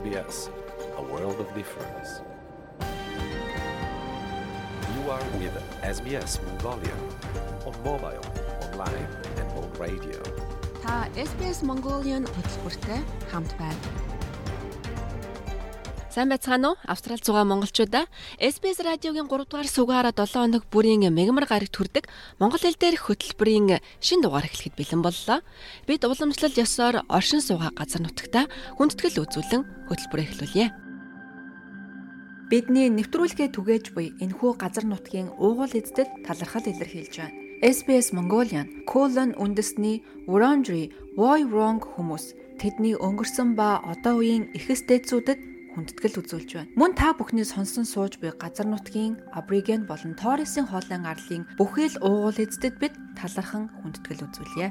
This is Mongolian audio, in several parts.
SBS, a world of difference. You are with SBS Mongolian on mobile, online and on radio. Та SBS Mongolian хөтөлбөртэй хамт байна. Сайн байцгаана уу? Австрал зугаа монголчуудаа SBS радиогийн 3 дугаар сугаараа 7 хоног бүрийн мегмар гарагт хүрдэг монгол хэл дээрх хөтөлбөрийн шин дугаар эхлэхэд бэлэн боллоо. Бид уламжлал ёсоор оршин суугаа газар нутагта хүндэтгэл үзүүлэн хөтөлбөрөө эхлүүлье. Бидний нэвтрүүлгээ түгээж буй энэхүү газар нутгийн уугуул эздэд талархал илэрхийлж байна. SBS Mongolian Colon үндэсний Wurundjeri Woi Wurrung хүмүүс тэдний өнгөрсөн ба одоо үеийн эхэс дээдсүүдэд хүндэтгэл үзүүлж байна. Мөн та бүхний сонсон сууж буй газар нутгийн Абориген болон Торресын хоолын арлын бүхэл уугуул эздэд бид талархан хүндэтгэл үзүүлье.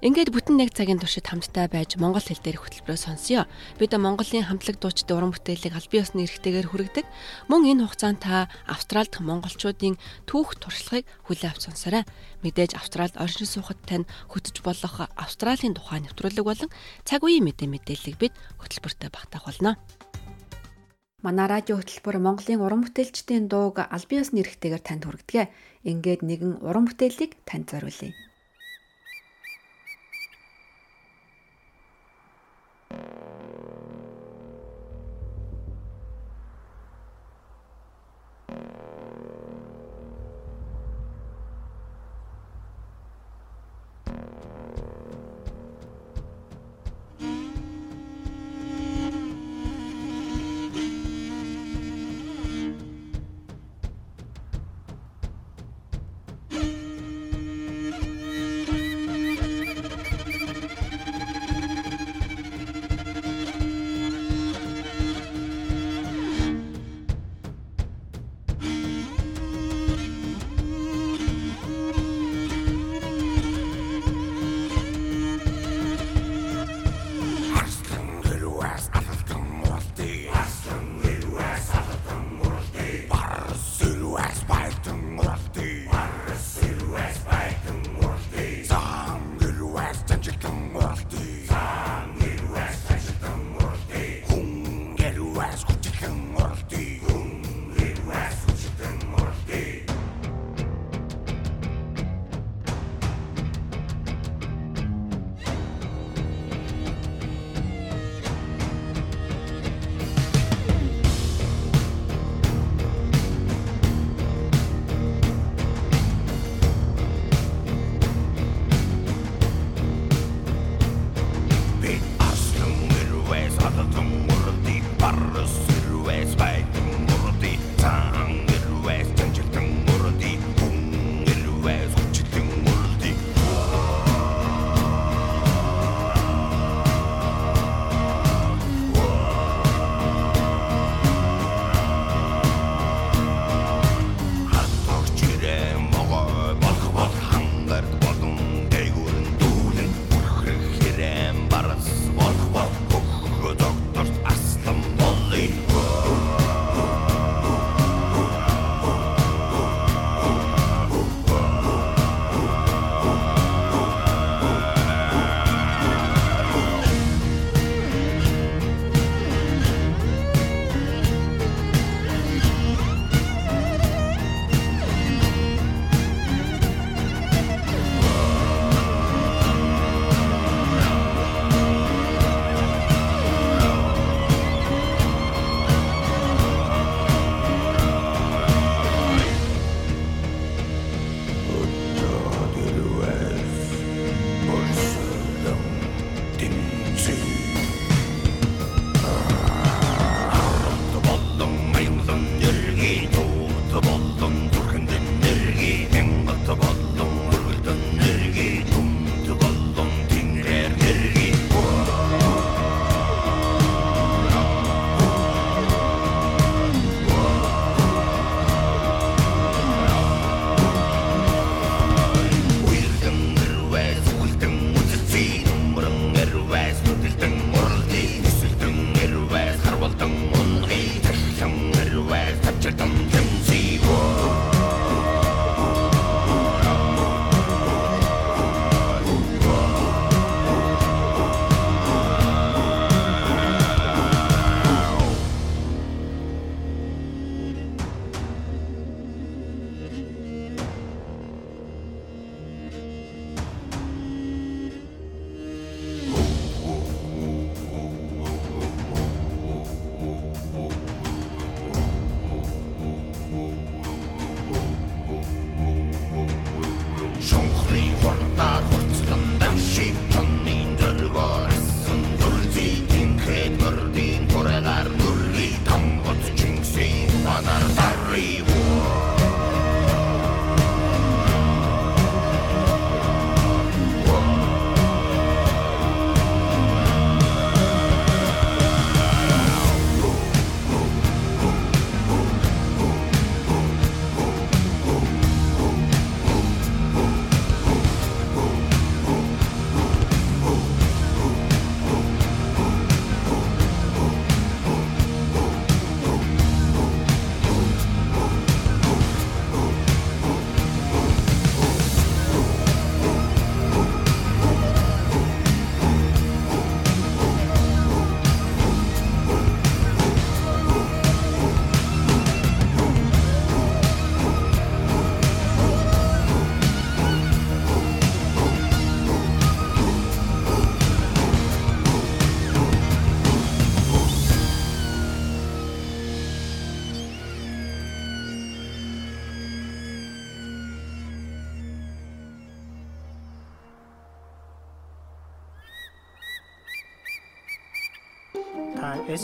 Ингээд бүтэн нэг цагийн туршид хамтдаа байж монгол хэл дээр хөтөлбөрөө сонсъё. Бид Монголын хамтлаг дуучид уран бүтээлийг аль биесны эрхтэйгээр хүргэдэг. Мөн энэ хугацаанд та Австралид монголчуудын түүх туршлагыг хүлээн авч сонсоорой. Мэдээж Австралид оршин суухад тань хөтөж болох Австралийн тухай нэвтрүүлэг болон цаг үеийн мэдээ мэдээллийг бид хөтөлбөртөө багтаах болно. Манай радио хөтөлбөр Монголын уран бүтээлчдийн дууг аль биесны эрхтэйгээр танд хүргэдэг. Ингээд нэгэн уран бүтээлийг танд зориулъя. Thank you.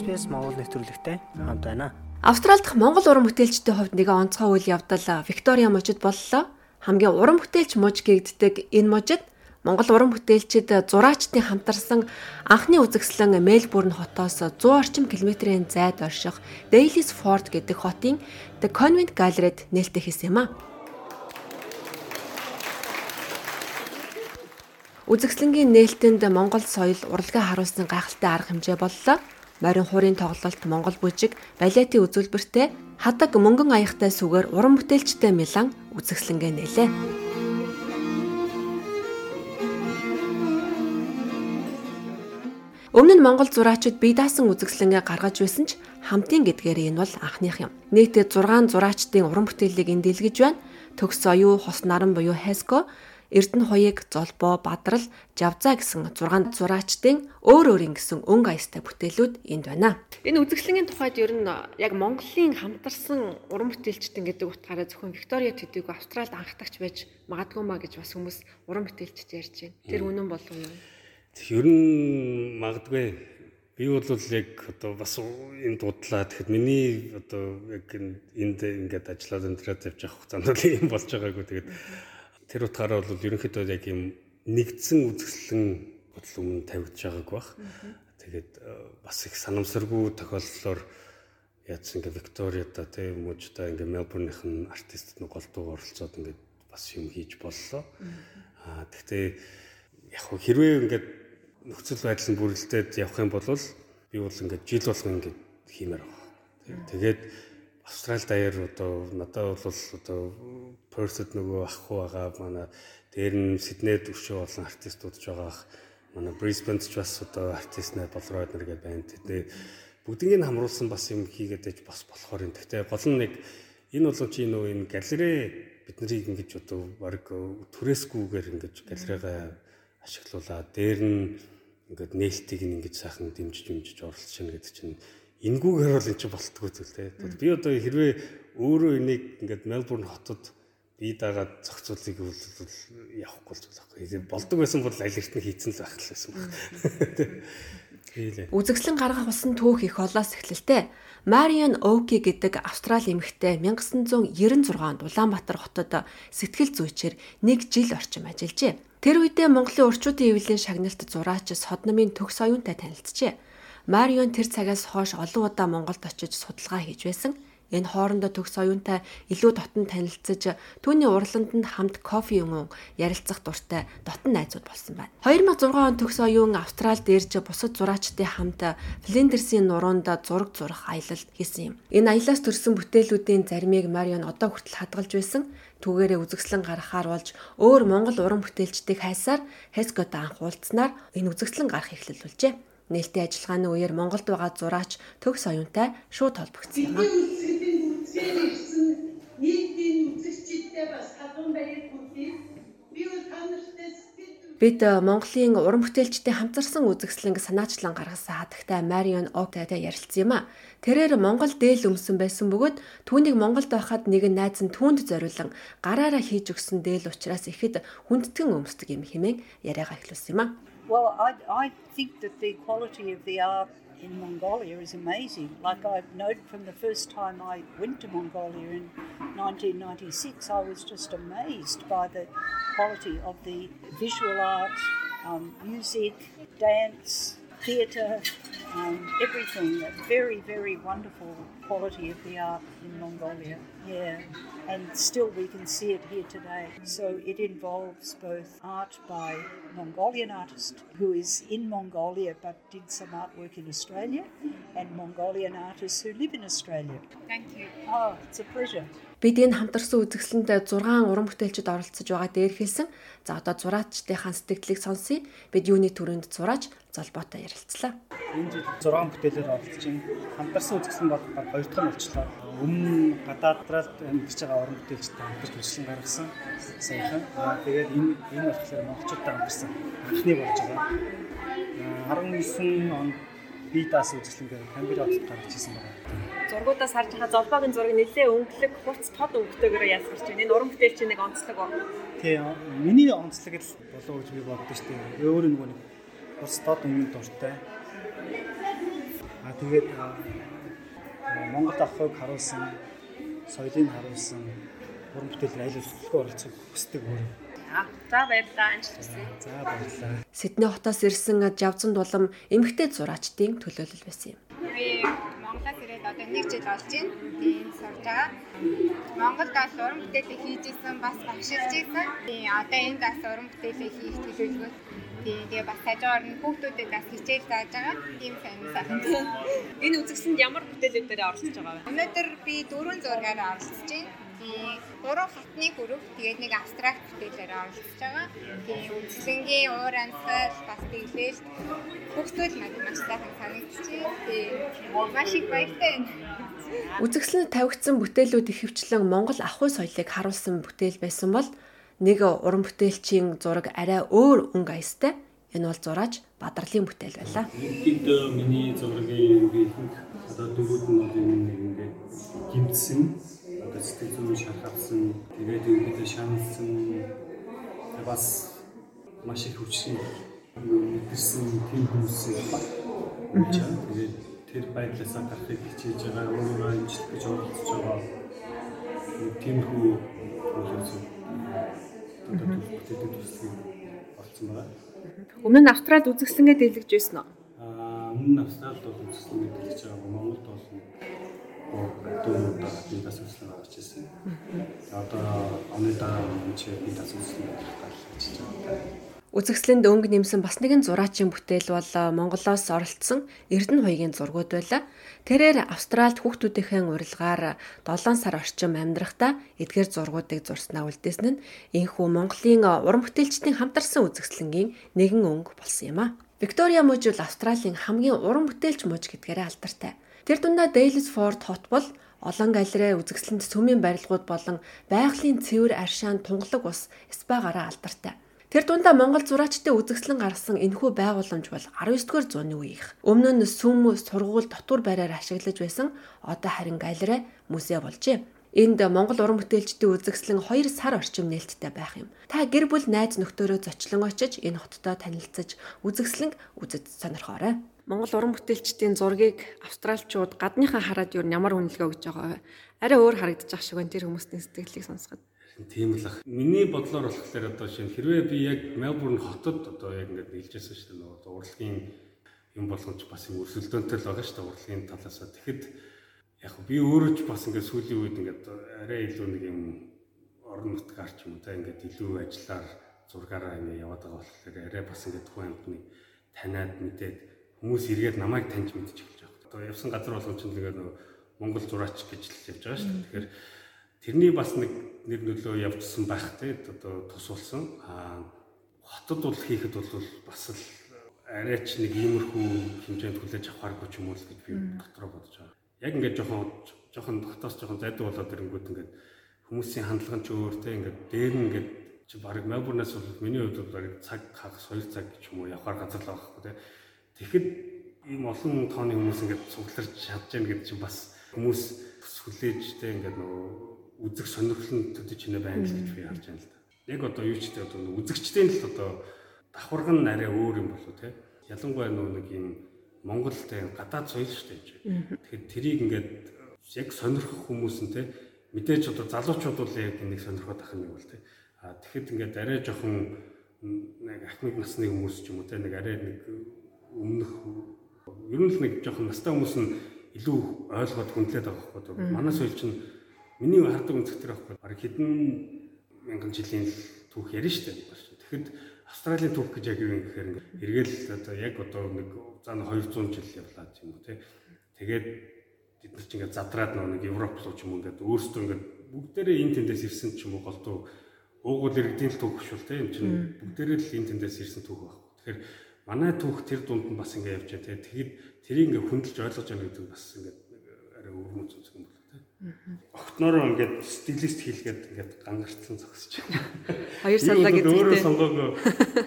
SBS Монгол нэвтрүүлэгтэй хамт байна. Австрали дахь Монгол уран бүтээлчдийн хувьд нэгэн онцгой үйл явдал Виктория мужид боллоо. Хамгийн уран бүтээлч муж гэгддэг энэ мужид Монгол уран бүтээлчид зураачдын хамтарсан анхны үзэсгэлэн Мельбурн хотоос 100 орчим километрийн зайд орших Daly's Fort гэдэг хотын The Convent Gallery-д нээлттэй хийсэн юм а. Үзэсгэлэнгийн нээлтэнд Монгол соёл урлагаа харуулсан гайхалтай арга хэмжээ боллоо. Морин хуурын тоглолт Монгол бүжиг, балетын үзүүлбэртэй хадаг мөнгөн аяхтай сүгээр уран бүтээлчтэй Милан үзэсгэлэнгээ нээлээ. Өмнө нь Монгол зураачид бие даасан үзэсгэлэнгээ гаргаж байсан ч хамтын гэдгээр энэ бол анхных юм. Нийтдээ 6 зураачдын уран бүтээлийг энд дэлгэж байна. Төгс оюу, хос наран буюу Хеско Эрдэнэ хуйг, Золбоо, Бадрал, Жавзаа гэсэн 6 зураачдын өөр өөрийн гэсэн өнгө аястай бүтээлүүд энд байна. Энэ үзэсгэлэнгийн тухайд ер нь яг Монголын хамтарсан уран бүтээлчдэн гэдэг утгаараа зөвхөн Виктория төдийгүй Австралид анхдагч байж магадгүй маа гэж бас хүмүүс уран бүтээлчд ярьж байна. Тэр үнэн болов уу? Ер нь магадгүй би бол яг одоо бас энэ дудлаа тэгэхэд миний одоо яг энд ингээд ажиллаад өндрээд явж явах хугацаанд бол юм болж байгаагүй тэгээд тэр утгаараа бол ерөнхийдөө яг юм нэгдсэн үзэсгэлэн бодол өмнө тавигдж байгааг бах. Тэгээд э, бас их санамсаргүй тохиолдлоор яадсан ингээ Викториада тийм мужда ингээ Мелбурных нь артистд нь голдуу оролцоод ингээ бас юм хийж боллоо. Аа тэгтээ яг хэрвээ ингээ нөхцөл байдал нь бүрэлдээд явах юм бол би бол ингээ жил болгон ингээ хиймээр байгаа. Тэгээд Австрали даяар одоо надад бол одоо Perth-д нөгөө ахгүй байгаа манай дээр нь Сиднейд өшөө болсон артистууд ч байгаа. Манай Brisbane-д ч бас одоо артист нар болроод нэр гэдэг байна. Тэгээ бүгднийг хамруулсан бас юм хийгээд байж бас болохоор юм. Гэхдээ гол нь нэг энэ болов чи нөө энэ галерей бид нарыг ингэж одоо баг түрээсгүйгээр ингэж галерейгаа ашиглуулаад дээр нь ингээд нээлтийг ингэж сайхан дэмжиж дэмжиж оролцож байна гэдэг чинь Ингүүгээр бол эн чинь болтгоо зүйл те. Би одоо хэрвээ өөрөө энийг ингээд Мельбурн хотод бие дагаад зохицуулыг бол явахгүй л байхгүй. Болдог байсан бол аль эрт нь хийцэн л байх л байсан баг. Хийлээ. Үзэгслэн гаргах усан түүх их олоос эхлэлтэй. Мариан Оки гэдэг Австрали эмэгтэй 1996 онд Улаанбаатар хотод сэтгэл зүйчээр нэг жил орчим ажиллажээ. Тэр үедээ Монголын урчуудын эвлэлийн шагналт зураач Содномын төгс оюунтай танилцжээ. Марион тэр цагаас хойш олон удаа Монголд очиж судалгаа хийж байсан. Энэ хоорондоо төгс оюунтай илүү дотн танилцж түүний урланд нь хамт кофе юм ярилцах дуртай дотн найзууд болсон байна. 2006 он төгс оюун Австралид ирж бусад зураачдын хамт Флендерсийн нуруунд зураг зурах аялал хийсэн юм. Энэ аяллаас төрсэн бүтээлүүдийн заримыг Марион одоо хүртэл хадгалж байсан. Түүгээрээ үзэгслэн гаргахаар болж өөр Монгол уран бүтээлчдийг хайсаар Хескот анх уулзнаар энэ үзэгслэн гарах эхлэлүүлжээ. Нээлттэй ажиллагааны үеэр Монголд байгаа зураач төгс оюунтай шууд холбогдсон юм нартай Бид э, Монголын уран бүтээлчдийн хамтарсан үзэсгэлэнг санаачлан гаргасан хатагтай Марион Октайтай ярилцсан юм а. Тэрээр Монгол дээл өмсөн байсан бөгөөд түүнийг Монголд байхад нэгэн найз нь түүнд зориулан гараараа хийж өгсөн дээл учраас ихэд хүндэтгэн өмсдөг юм хэмээн яриагаа эхлүүлсэн юм а. Well, I, I think that the quality of the art in Mongolia is amazing. Like I've noted from the first time I went to Mongolia in 1996, I was just amazed by the quality of the visual art, um, music, dance, theatre, um, everything. A very, very wonderful quality of the art in Mongolia. Yeah, and still we can see it here today. So it involves both art by Mongolian artist who is in Mongolia but did some artwork in Australia, and Mongolian artists who live in Australia. Thank you. Oh, it's a pleasure. Бид энэ хамтарсан үзэсгэлэнд 6 уран бүтээлчд оролцож байгаа дээр хэлсэн. За одоо зураачдынхаа сэтгэлийг сонсъё. Бид юуны төрөнд зураач золбоотой ярилцлаа. Энэ жил 6 бүтээлээр оролцож байна. Хамтарсан үзэсгэлэн бол баг 2 дахь нь болчихлоо. Өмнө гадаадралд амьдарч байгаа уран бүтээлчд хамтарч үзэсгэлэн гаргасан. Саяхан. Аа тэгээд энэ энэ болохоор монголчуудтай хамтарсан анхны болж байгаа. 19 онд би даас үзэсгэлэнгээр Камбера хотод гаргаж ирсэн байна зургуудаас харж байгаа золбоогийн зураг нэлээ өнгөлөг, хурц тод өнгөтэйгээр ясгарч байна. Энэ уран бүтээлч нэг онцлог ба. Тий, миний онцлог л болов гэж би боддоо шүү дээ. Өөр нөгөө нэг хурц тод өнгөнд дуртай. Аа тэгээд Монгол ахыг харуулсан соёлыг харуулсан уран бүтээлээр аль болох оролцох хүсдэг өөр. За баярлалаа амжилт хүсье. За баярлалаа. Сидней хотоос ирсэн Жавзан дулам эмэгтэй зураачдын төлөөлөл байсан юм. Би Монголоос ирээд одоо нэг жил болж байна. Тийм сурж байгаа. Монголд бас уран бүтээлээ хийж исэн, бас багшилж исэн. Тийм одоо энд бас уран бүтээлээ хийх төлөвлөгөө Тийм тэгээ бас хажуугаар нь хүүхдүүдэд бас хичээл зааж байгаа. Тийм сайн сайхан. Энэ үзэгсэнд ямар бүтээлүүдээр оролцож байгаа вэ? Өнөөдөр би дөрвөн зургаар оролцож байна. Тийм гурван хатны групп тэгээд нэг абстракт бүтээлээр оролцож байгаа. Тийм үзлэнгийн уур амьсгал бас тэглэл хүүхдүүд надад маш сайхан санагдчихжээ. Тийм маш их баяртай байна. Үзэгсэлд тавигдсан бүтээлүүд ихэвчлэн Монгол ахуй соёлыг харуулсан бүтээл байсан бол нэг уран бүтээлчийн зураг арай өөр өнгө аястай. Энэ бол зураач Бадрлын бүтээл байлаа. Энд миний зургийн ихэнх одоо дөрүүд нь бол энэ нэг ингээд гимтсэн одоо сэтгэл зүйн шалгавсан тэгээд ингээд шаналсан бас маш их хүчин мэдэрсэн тийм хүмүүсийн баг. Тэгээд тэр байдлаасаа гарахыг хичээж байгаа өөрөө амжилт гэж оролцож байгаа. Тийм хүү үйлс одоо төлөвлөлтөд төслийг олцсон байгаа. Өмнө нь Австралид үзэсгэлэнгээ дэлгэж байсан уу? Аа өмнө нь Австралид бол үзэсгэлэнгээ дэлгэж байгаа. Монголд дөрөв удаа би бас үзэсгэлэн авч ирсэн. Одоо оны дараа чи би бас авах гэж байна. Үзэгсэлэнд өнгө нэмсэн бас нэгэн зураачийн бүтээл бол Монголоос оролцсон Эрдэнэ хуйгийн зургууд байлаа. Тэрээр Австральд хүүхдүүдийнхээ урилгаар 7 сар орчим амьдрахдаа эдгээр зургуудыг зурснаа үлдээсэн нь энэхүү Монголын уран бүтээлчдийн хамтарсан үзэгсэлэнгийн нэгэн өнгө болсон юм а. Виктория мужи бол Австралийн хамгийн уран бүтээлч муж гэдгээрээ алдартай. Тэр дундаа Daylesford хот бол олон галерей үзэгсэлэнд цөмийн барилгууд болон байгалийн цэвэр аршаан тунгалаг ус спа-гаараа алдартай. Тэр дундаа Монгол зураачдын үзэгслэн гаргасан энэхүү байгууламж бол 19-р зууны үеийнх. Өмнө нь сүм сургууль дотор байраар ашиглаж байсан одоо харин галерей музей болжээ. Энд Монгол уран бүтээлчдийн үзэгслэн 2 сар орчим нээлттэй байх юм. Та гэр бүл найз нөхдөөрөө зочлон очиж энэ хоттой танилцаж үзэгслэн үзэж сонирхоорой. Монгол уран бүтээлчдийн зургийг австралчууд гадныхаа хараад юу ямар үнэлгээ өгж байгаа вэ? Арай өөр харагдаж ах шиг байна тэр хүмүүсийн сэтгэлийг сонсоход. Тийм л ах. Миний бодлоор болохоор одоо шинэ хэрвээ би яг Мельбурн хотод одоо яг ингээд нийлжсэн шүү дээ нөгөө урлагийн юм болгоомж бас юм өрсөлдөөнтэй л байгаа шүү дээ урлагийн талаас. Тэгэхэд яг би өөрөө ч бас ингээд сүүлийн үед ингээд арай илүү нэг юм орон нутгаар ч юм уу та ингээд илүү ажиллаар зургаараа ингээд яваад байгаа болохоор арай бас ингээд тухайн амтны таниад мэдээд хүмүүс эргээд намайг таньж мэдчих эхэлж байгаа. Одоо явсан газар болгон ч нэгээр нөгөө Монгол зураач гэж л явж байгаа шүү дээ. Тэгэхээр тэрний бас нэг нэр нөлөө явжсан байх те одоо тусуулсан. Аа хотод бол хийхэд бол бас л арайч нэг иймэрхүү хэмжээнд хүлээж авахааргүй ч юм уу л гэж би дотроо бодож байгаа. Яг ингээд жоохон жоохон дотоос жоохон зайдуу болоод ирэнгүүт ингээд хүмүүсийн хандлага нь ч өөр те ингээд дээр нь ингээд чи баг Мельбурнаас бол миний хувьд бол цаг хагас 2 цаг ч юм уу явахаар газар л байхгүй те. Тэгэхэд ийм олон тооны хүмүүс ингээд цугларч чадж яах гэдэг чинь бас хүмүүс хүлээж те ингээд нөгөө үзэх сонирхол нь төдөж хийнэ байна л гэж би харж байна л да. Яг одоо юу ч гэдэг одоо үзэгчдийн л одоо давхарга нь арай өөр юм болов те. Ялангуяа нэг юм Монголтэй гадаад соёл шүү дээ. Тэгэхээр тэрийг ингээд яг сонирхох хүмүүс нь те мэдээж одоо залуучууд бол яг нэг сонирхоод ах юм бол те. А тэгэхэд ингээд арай жоохон нэг ахмад насны хүмүүс ч юм уу те нэг арай нэг өмнөх ер нь л нэг жоохон настай хүмүүс нь илүү ойлгоод хүндлээд байгаа байхгүй. Манай соёл чинь Миний хардаг үнцэг тэр байхгүй. Бараг хэдэн мянган жилийн түүх ярина шүү дээ. Тэгэхэд Австралийн түүх гэж яг юу юм гэхээр эргээл одоо яг одоо нэг заа 200 жил явлаа юм уу те. Тэгээд бид нар чинь ингээд задраад нэг Европ руу ч юм ингээд өөрсдөө ингээд бүгдээрээ энэ тэндээс ирсэн ч юм уу голдуу уугуул иргэдийн түүх шүү те. Энд чинь бүгдээрээ л энэ тэндээс ирсэн түүх баг. Тэгэхээр манай түүх тэр дунд нь бас ингээд явж байгаа те. Тэгэхэд тэрийг ингээд хүндэлж ойлгож байгаа гэдэг бас ингээд арай өвөрмөц үзэх юм Огтнороо ингээд стилист хийлгээд ингээд гангарцсан зогсож байна. 2 сарлаа гэдэг. Өөрөө сонгоог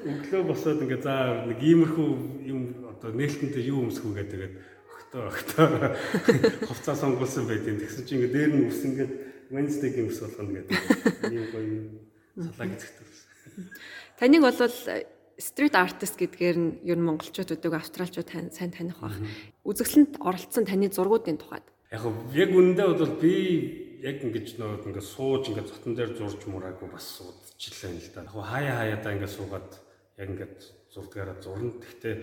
өглөө босоод ингээд за нэг иймэрхүү юм одоо нээлтэнтэй юу өмсөх үгээд тэгээд огтоо огтоо хувцас сонгуулсан байдیں۔ Тэгсэн чинь ингээд дээр нь ус ингээд Wednesday гэмс болгоно гэдэг. Ийм гоё салаа гэцэгтэй. Таныг болвол стрит артист гэдгээр нь ер нь монголчууд өдөг австралчууд сайн таних байх. Үзэсгэлэнт оролцсон таны зургуудын тухайд. Яг яг үндэ бол би яг ингэж нөө ингээд сууж ингээд зотон дээр зурж мураагүй бас удчихлаа л да. Яг хаяа хаяадаа ингээд суугаад яг ингээд зурдгаараа зурна. Гэхдээ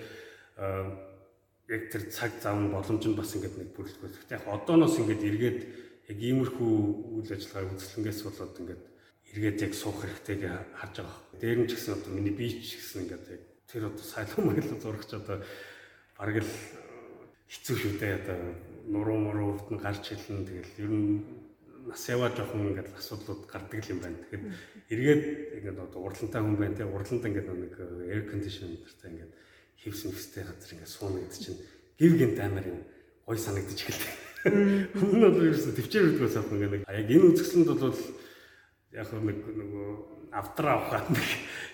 яг тэр цаг зав нь боломж нь бас ингээд нэг бүрлэхгүй. Гэхдээ яг одооноос ингээд эргээд яг иймэрхүү үйл ажиллагаа үзэсгэлэнгээс болоод ингээд эргээд яг суух хэрэгтэйг харж байгаа. Дээр нь ч гэсэн одоо миний бие ч гэсэн ингээд яг тэр одоо сайлан маялал зурагч одоо бараг л хэцүү шүү дээ одоо нуруу муруу өвдөн гарч хэлнэ тэгэл ер нь нас яваа жоохон ингээд асуудлууд гардаг юм байна. Тэгэхээр эргээд ингээд одоо урдлантай хүн байна те урдланд ингээд нэг air conditioner дээр ингээд хевсэн хэвстэй газар ингээд сууна гэдэг чинь гів гинт амар юм гой санагдаж эхэлдэг. Хүн нь бол ерөөсө төвчээр өгдгөөс авах ингээд яг энэ үзэсгэлэнд бол яг нэг нөгөө автар авахад нэг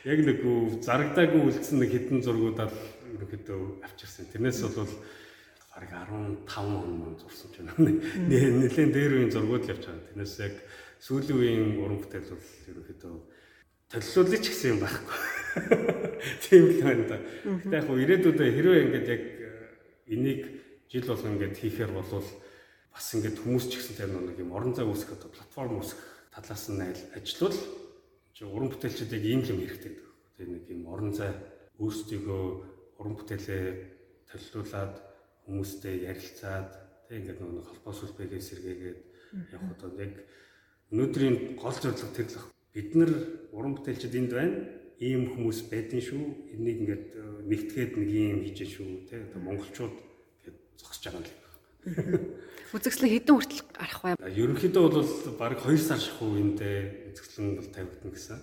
яг нэг зарагдаагүй үлдсэн нэг хитэн зургуудаа ерөнхийдөө авчирсан. Тэрнээс бол бараг 15 он мөн зурсан ч байна. Нэлээд дээр үеийн зургууд л явж байгаа. Тэрнээс яг сүүлийн үеийн уран бүтээл бол ерөнхийдөө төлөвлөлөж гэсэн юм байхгүй. Тийм л байна да. Гэтэ яг ирээдүйдээ хэрвээ ингээд яг энийг жил болгон ингээд хийхээр бол бас ингээд хүмүүс ч гэсэн тэр нэг юм орон зай үүсгэх одоо платформ үүсгэх талаас нь ажиллавал чи уран бүтээлчдийг ийм юм хэрэгтэй гэдэг. Тэр нэг юм орон зай өөрсдийгөө уран бүтээлээ төлөвлүүлээд хүмүүстэй ярилцаад тэг ингээд нэг холбоо сүлбэгээ сэргээгээд явах одоо яг өнөөдрийн гол зорилго тэр л бид нар уран бүтээлчд энд байна. Ийм хүмүүс байдэн шүү. Энийг ингээд э, нэгтгээд нэг юм хийж шүү. Тэг одоо монголчууд гээд зогсож байгаа юм Үзэгслэн хэдэн хүртэл гарах вэ? Ерөнхийдөө бол баг 2 сар шахуу эндээ үзэгслэн бол тавигдана гэсэн.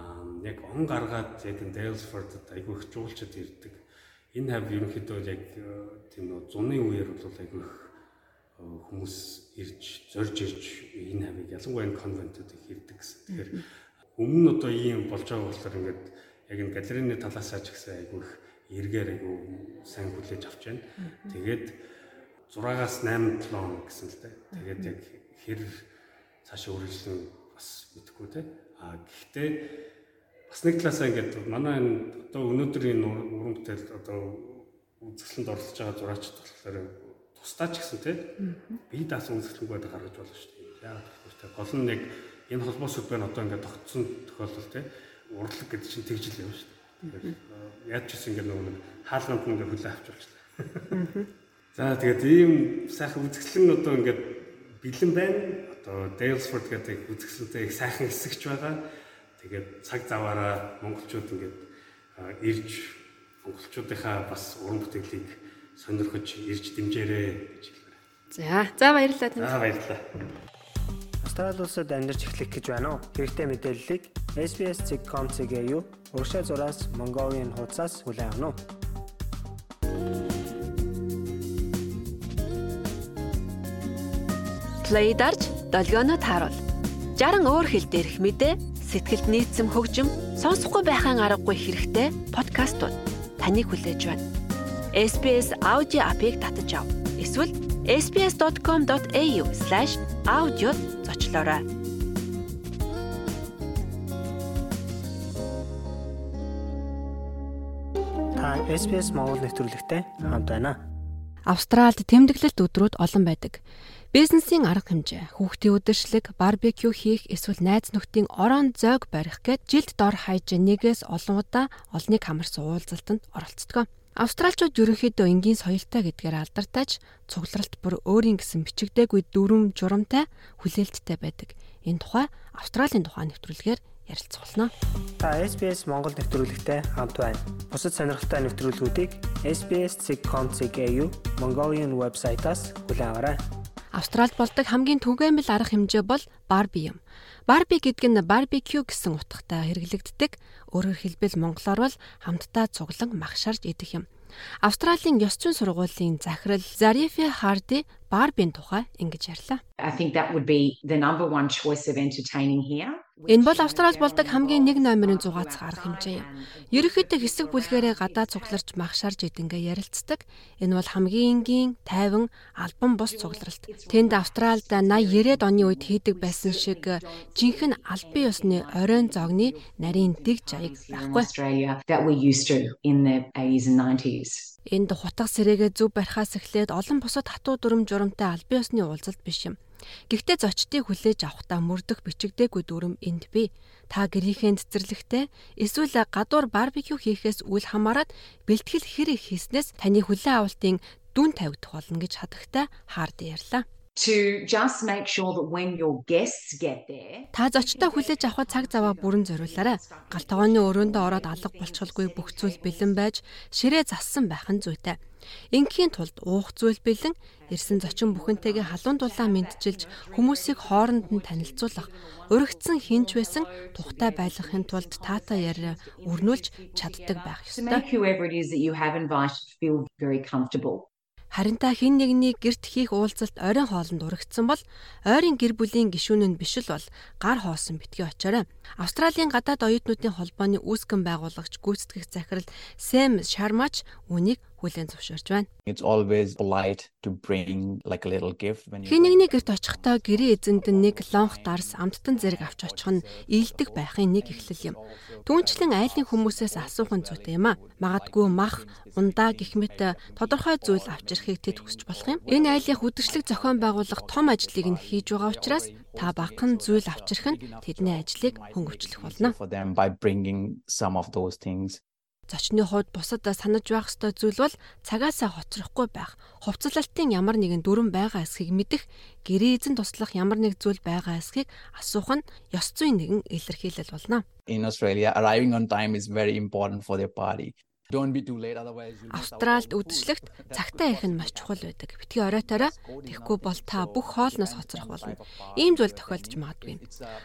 Аа яг он гаргаад яг Dalesford айгүй их жуулчд ирдэг. Энэ хав ерөнхийдөө яг э, тийм нөө зуны үеэр бол айгүй их э, хүмүүс ирж зорж ирж энэ хавыг ялангуяа энэ конвентуудыг ирдэг гэсэн. Тэгэхээр өмнө нь одоо ийм болж байгаа болохоор ингээд яг энэ галерейны талаасаа ч гэсэн айгүй их эргээр айгүй сайн хүлээж авч байна. Тэгээд 6-аас 8 7 хоног гэсэн л дээ. Тэгээд яг хэр цаашаа үргэлжлэн бас мэдэхгүй те. А гэхдээ бас нэг талаасаа ингээд манай энэ одоо өнөөдрийн уран бүтээл одоо үзэсгэлэнд оролцож байгаа зураачд болохоор тусдаа ч гэсэн те бие даасан үзэсгэлэнгүй гаргаж болно шүү дээ. Гэвэл те гол нь яг энэ холбоо сүлбэн одоо ингээд тогтсон тохиолдол те урлаг гэдэг чинь тэгж л явна шүү дээ. Яаж ч гэсэн ингээд нөгөө хаалганд ингээд хүлээ авч болчихлоо. За тэгээд ийм сайхан үзэсгэлэн одоо ингээд бэлэн байна. Одоо Dalesford гэдэг үзэсгэлэнтэй их сайхан хэсэгч байгаа. Тэгээд цаг заваараа монголчууд ингээд ирж монголчуудынхаа бас уран бүтээлийг сонирхож ирж дэмжээрэй гэж хэлмээр. За, за баярлалаа танд. За баярлалаа. Австрали улсад амьдарч эхлэх гэж байна уу? Хэрэгтэй мэдээллийг SBS.com.cg юу? Уршаа зураас Mongolian хуудасаас хүлээн авах нь. Play дарж долгионо тааруул. 60 өөр хэл дээрх мэдээ, сэтгэлд нийцсэн хөгжим, сонсохгүй байхын аргагүй хэрэгтэй подкастууд таныг хүлээж байна. SBS аудио апыг татаж ав. Эсвэл sbs.com.au/audio зочлоорой. Та SBS Монгол нэвтрүүлэгтэй хамт байна. Австралид тэмдэглэлт өдрүүд олон байдаг. Бизнесийн арга хэмжээ, хүүхдийн үдиршлэг, барбекю хийх эсвэл найз нөхдийн орон зойг барих гээд жилд дор хаяж нэгээс олон удаа олныг хамарсан уулзалтанд оролцдог. Австралчууд ерөнхийдөө энгийн соёлтой гэдгээр алдартай ч цугларалт бүр өөрийн гэсэн бичигдээгүй дүрм журамтай хүлээлттэй байдаг. Энэ тухай Австралийн тухай нэвтрүүлгээр ярилцуулна. Та SBS Монгол нэвтрүүлэгтэй хамт байна. Бусад сонирхолтой нэвтрүүлгүүдийг SBS.com.cg Mongolian вебсайтаас хүлээн аваарай. Австралид болдог хамгийн түгээмэл арга хэмжээ бол барби юм. Барби гэдэг нь барбекю гэсэн утгатай хэрэглэгддэг. Өөрөөр хэлбэл монголоор бол хамтдаа цуглан магшарж идэх юм. Австралийн ёс зүйн сургуулийн захирал Зарифи Харди Барбийн тухай ингэж ярьлаа. I think that would be the number one choice of entertaining here. Энэ бол Австралид болдог хамгийн нэг номерын зугаацах арга хэмжээ юм. Ерөнхийдөө хэсэг бүлгэрээ гадаа цугларч магшарж идэнгээ ярилцдаг. Энэ бол хамгийн энгийн, тайван, албан бус цугларалт. Тэнд Австралид 80 90-ад оны үед хийдэг байсан шиг жинхэнэ албан ёсны оройн зогны нарийн дэг жаяг байхгүй. Энд хутга сэрээгээ зөв барихаас эхлээд олон бусад хатуу дүрм журамтай албан ёсны уулзалт биш юм. Гэхдээ зочдыг хүлээж авахдаа мөрдөх бичигдээгүй дүрм энд бий. Та гэрийнхэн цэцэрлэгтэй эсвэл гадуур барбекю хийхээс үл хамааран бэлтгэл хэр их хийснээс таны хүлээн авалтын дүн тавигдах болно гэж хатагтай хаард ярьлаа to just make sure that when your guests get there Та зочдоо хүлээж авах цаг заваа бүрэн зориулаарай. Гал тогооны өрөөндөө ороод алга болчихолгүй бүх зүйл бэлэн байж ширээ зассан байх нь зүйтэй. Ингийн тулд уух зүйл бэлэн ирсэн зочин бүхэнтэйгээ халуун дулаан мэдчилж хүмүүсийг хооронд нь танилцуулах, өргөцсөн хинч байсан тухтай байлгахын тулд таата яриа өрнүүлж чаддаг байх ёстой. Харин та хэн нэгний герт хийх уулзалт оройн хоолнд урагдсан бол ойрын гэр бүлийн гишүүн нь биш л бол гар хоосон битгий очоорой. Австралийн гадаад оюутнуудын холбооны үүсгэн байгуулагч гүйцэтгэх захирал Сэм Шармач үнийг хүлээн зөвшөөрч байна. Хин нэгний гэрт очихдоо гэрээ эзэнд нэг лонх дарс амттан зэрэг авч очих нь ийдэг байхын нэг эхлэл юм. Түүнчлэн айлын хүмүүсээс асуух нь зүйтэй юм а. Магадгүй мах, ундаа гэх мэт тодорхой зүйл авчрахыг тэд хүсч болох юм. Энэ айлын хөдөлгчлэг зохион байгуулах том ажлыг нь хийж байгаа учраас та бахан зүйл авчрах нь тэдний ажлыг хөнгөвчлөх болно. Зочны хувьд бусад санаж байх ёстой зүйл бол цагаасаа хоцрохгүй байх. Хувцлалтын ямар нэгэн дүрэн байгаа эсхийг мэдэх, гэрээ эзэн туслах ямар нэг зүйл байгаа эсхийг асуух нь ёс зүйн нэгэн илэрхийлэл болно. in Australia arriving on time is very important for their party Австральд үдшилтэд цагтаа ирэх нь маш чухал байдаг. Битгий оройтойроо тэгэхгүй бол та бүх хоолноос хоцрох болно. Ийм зүйл тохиолдож магадгүй.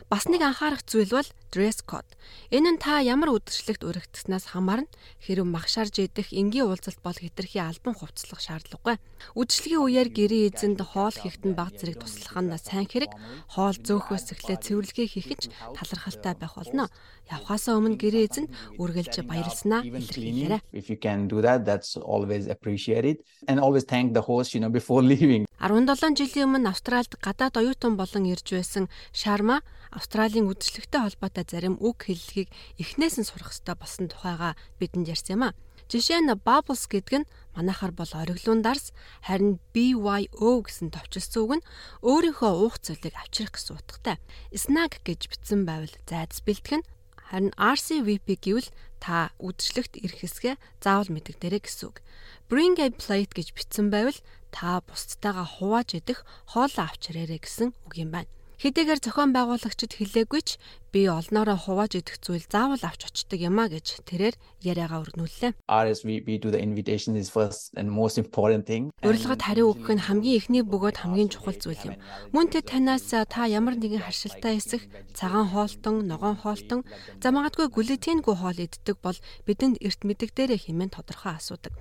Бас нэг анхаарах зүйл бол dress code. Энэ нь та ямар үдшилтэд өргөгдснээс хамаарна. Хэрв магшаарж идэх энгийн уулзалт бол хэтэрхий албан хувцлах шаардлагагүй. Үдшилгийн үеэр гэрээ эзэнд хоол хийхэд нь баг зэрэг туслах нь сайн хэрэг. Хоол зөөхөөс эхлээд цэвэрлэгээ хийх нь талархалтай байх болно. Явхаасаа өмнө гэрээ эзэнд үргэлж баярлснаа илэрхийлээрэй. if you can do that that's always appreciated and always thank the host you know before leaving 17 жилийн өмнө Австральд гадаад оюутан болон ирж байсан Шарма Австралийн үдшилтэд холбоотой зарим үг хэллэгийг эхнээс нь сурах хэрэгтэй болсон тухайга бидэнд ярьсан юм а. Жишээ нь bubbles гэдэг нь манайхаар бол ориглуун дарс харин BYO гэсэн товчлсон үг нь өөрийнхөө уух зүйлийг авчрах гэсэн утгатай. Snack гэж бичсэн байвал зайдас бэлтгэх нь харин RCVP гэвэл та үдшилтэд ирэх хэсгээ заавал мэдэгдэрэй гэсэн үг. Bring a plate гэж бичсэн байвал та бусдтайгаа хувааж идэх хоолоо авч ирээрэй гэсэн үг юм байна. Хэдийгээр зохион байгуулагчид хэлээгүй ч би олноороо хувааж идэх зүйл заавал авч очдөг юм а гэж тэрээр яриагаа өргнүүллээ. RSVP to the invitation is first and most important thing Урилгад хариу өгөх нь хамгийн эхний бөгөөд хамгийн чухал зүйл юм. Мөн тэд танаас та ямар нэгэн харшилтай эсэх, цагаан хоолтон, ногоон хоолтон, за магадгүй глютенгүй хоол иддэг бол бидэнд эрт мэддэгдэрэ хэмээн тодорхой асуудаг.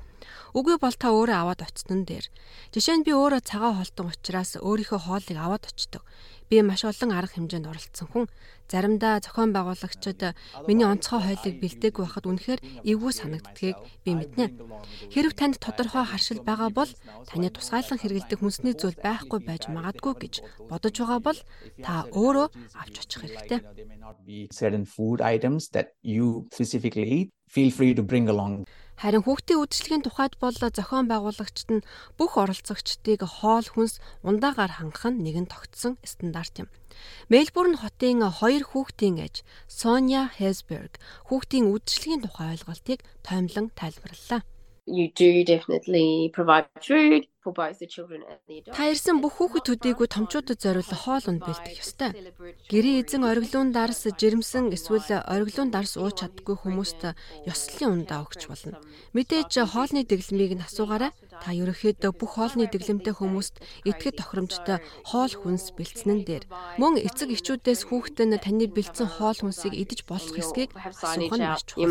Үгүй бол та өөрөө аваад очсон нь дээр. Жишээ нь би өөрөө цагаан хоолтон учраас өөрийнхөө хоолыг аваад очдог. Би маш олон арга хэмжээнд оролцсон хүн. Заримдаа зохион байгуулагчид миний онцгой хойлыг бэлдээгүй байхад үнэхээр эвгүй санагддгийг би мэднэ. Хэрв танд тодорхой харшил байгаа бол таны тусгайлан хэрэгэлдэг хүнсний зүйл байхгүй байж магадгүй гэж бодож байгаа бол та өөрөө авч очих хэрэгтэй. certain food items that you specifically eat feel free to bring along Харин хүүхдийн үдшилгийн тухайд бол зохион байгуулагчид нь бүх оролцогчдыг хоол хүнс ундаагаар хангах нь нэгэн тогтсон стандарт юм. Мельбурн хотын хоёр хүүхдийн аж Соня Хесберг хүүхдийн үдшилгийн тухай ойлголтыг тоомлон тайлбарллаа. you do definitely provide food Та ирсэн бүх хүүхэд төдийгүй томчуудад зориулсан хоол унд бэлдэх ёстой. Гэрээ эзэн ориглуун дарс жирэмсэн эсвэл ориглуун дарс ууж чаддгүй хүмүүст ёслолын ундаа өгч болно. Мэдээж хоолны дэглэмийг нь асуугаарай. Та ерөнхийдөө бүх хоолны дэглэмтэй хүмүүст идэхэд тохиромжтой хоол хүнс бэлдсэн нь дээр. Мөн эцэг эхчүүдээс хүүхэд нь таны бэлдсэн хоол хүнсийг идэж болох эсэхийг асуух нь маш чухал.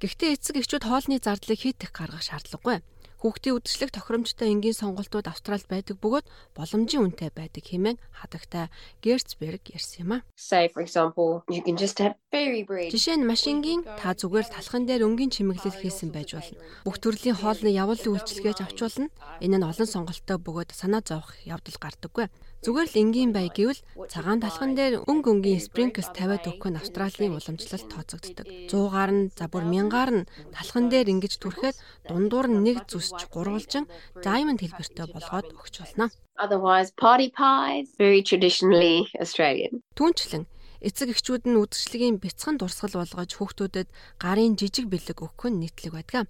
Гэхдээ эцэг эхчүүд хоолны зардлыг хийх гаргах шаардлагагүй. Хүүхдийн үдшилэг тохиромжтой энгийн сонголтууд Австралид байдаг бөгөөд боломжийн үнэтэй байдаг хэмээн хадагтай Герцберг ярьсан юм а. Жишээ нь машингийн та зүгээр талхан дээр өнгийн чимэглэл хийсэн байж болно. Бүх төрлийн хоолны явуулын үйлчилгээж авч болно. Энэ нь олон сонголттой бөгөөд санаа зовох явдал гардаггүй. Зүгээр л энгийн бай гэвэл цагаан талхан дээр өнг өнгийн спринклс тавиад өгөх нь Австралийн уламжлалт тооцогддог. 100-аар нь за бүр 1000-аар нь талхан дээр ингэж түрхэд дундуур нь нэг зүсч гурвалжин diamond хэлбэртэй болгоод өгч болно. Otherwise party pies very traditionally Australian. Түүнчлэн эцэг эхчүүд нь үдшилгийн бяцхан дурсгал болгож хүүхдүүдэд гарын жижиг бэлэг өгөх нь нийтлэг байдаг.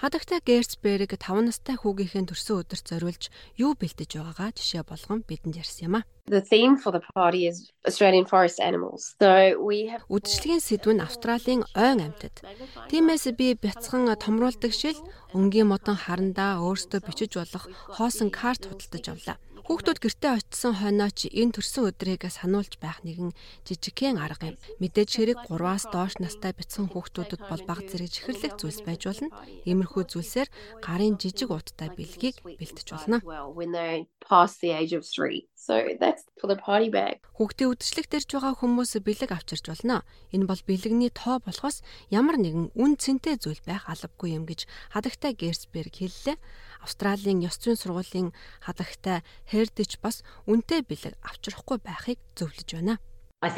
Хадагтай Герцберг 5 настай хүүгийнхээ төрсөн өдөрт зориулж юу бэлдэж байгаагаа жишээ болгон бидэнд ярьсан юм а. The theme for the party is Australian forest animals. So we have Үдшилгийн сэдв нь Австралийн ойн амьтад. Тиймээс би бяцхан томруулдаг шил өнгийн модон харандаа өөрсдөө бичиж болох хоосон карт худалдаж авлаа. Хүүхдүүд гэртээ очисон хойноо ч энэ төрсөн өдрийг сануулж байх нэгэн жижигхэн арга юм. Мэдээж хэрэг 3-аас доош настай бяцхан хүүхдүүдэд бол баг зэрэг чихэрлэх зүйлс байж болно. Иймэрхүү зүйлсээр гарын жижиг уттай бэлгийг бэлтэж болно. when they pass the age of 3. So that's for the party bag. Хүүхдийн үдшилэг дэрж байгаа хүмүүс бэлэг авчирч болно. Энэ бол бэлэгний тоо болохоос ямар нэгэн үн цэнтэй зүйл байх албагүй юм гэж хадагтай Герцберг хэллээ. Австралийн ёс зүйн сургуулийн хадагтай Heritage бас үнэтэй бэлэг авчрахгүй байхыг зөвлөж байна. Энэ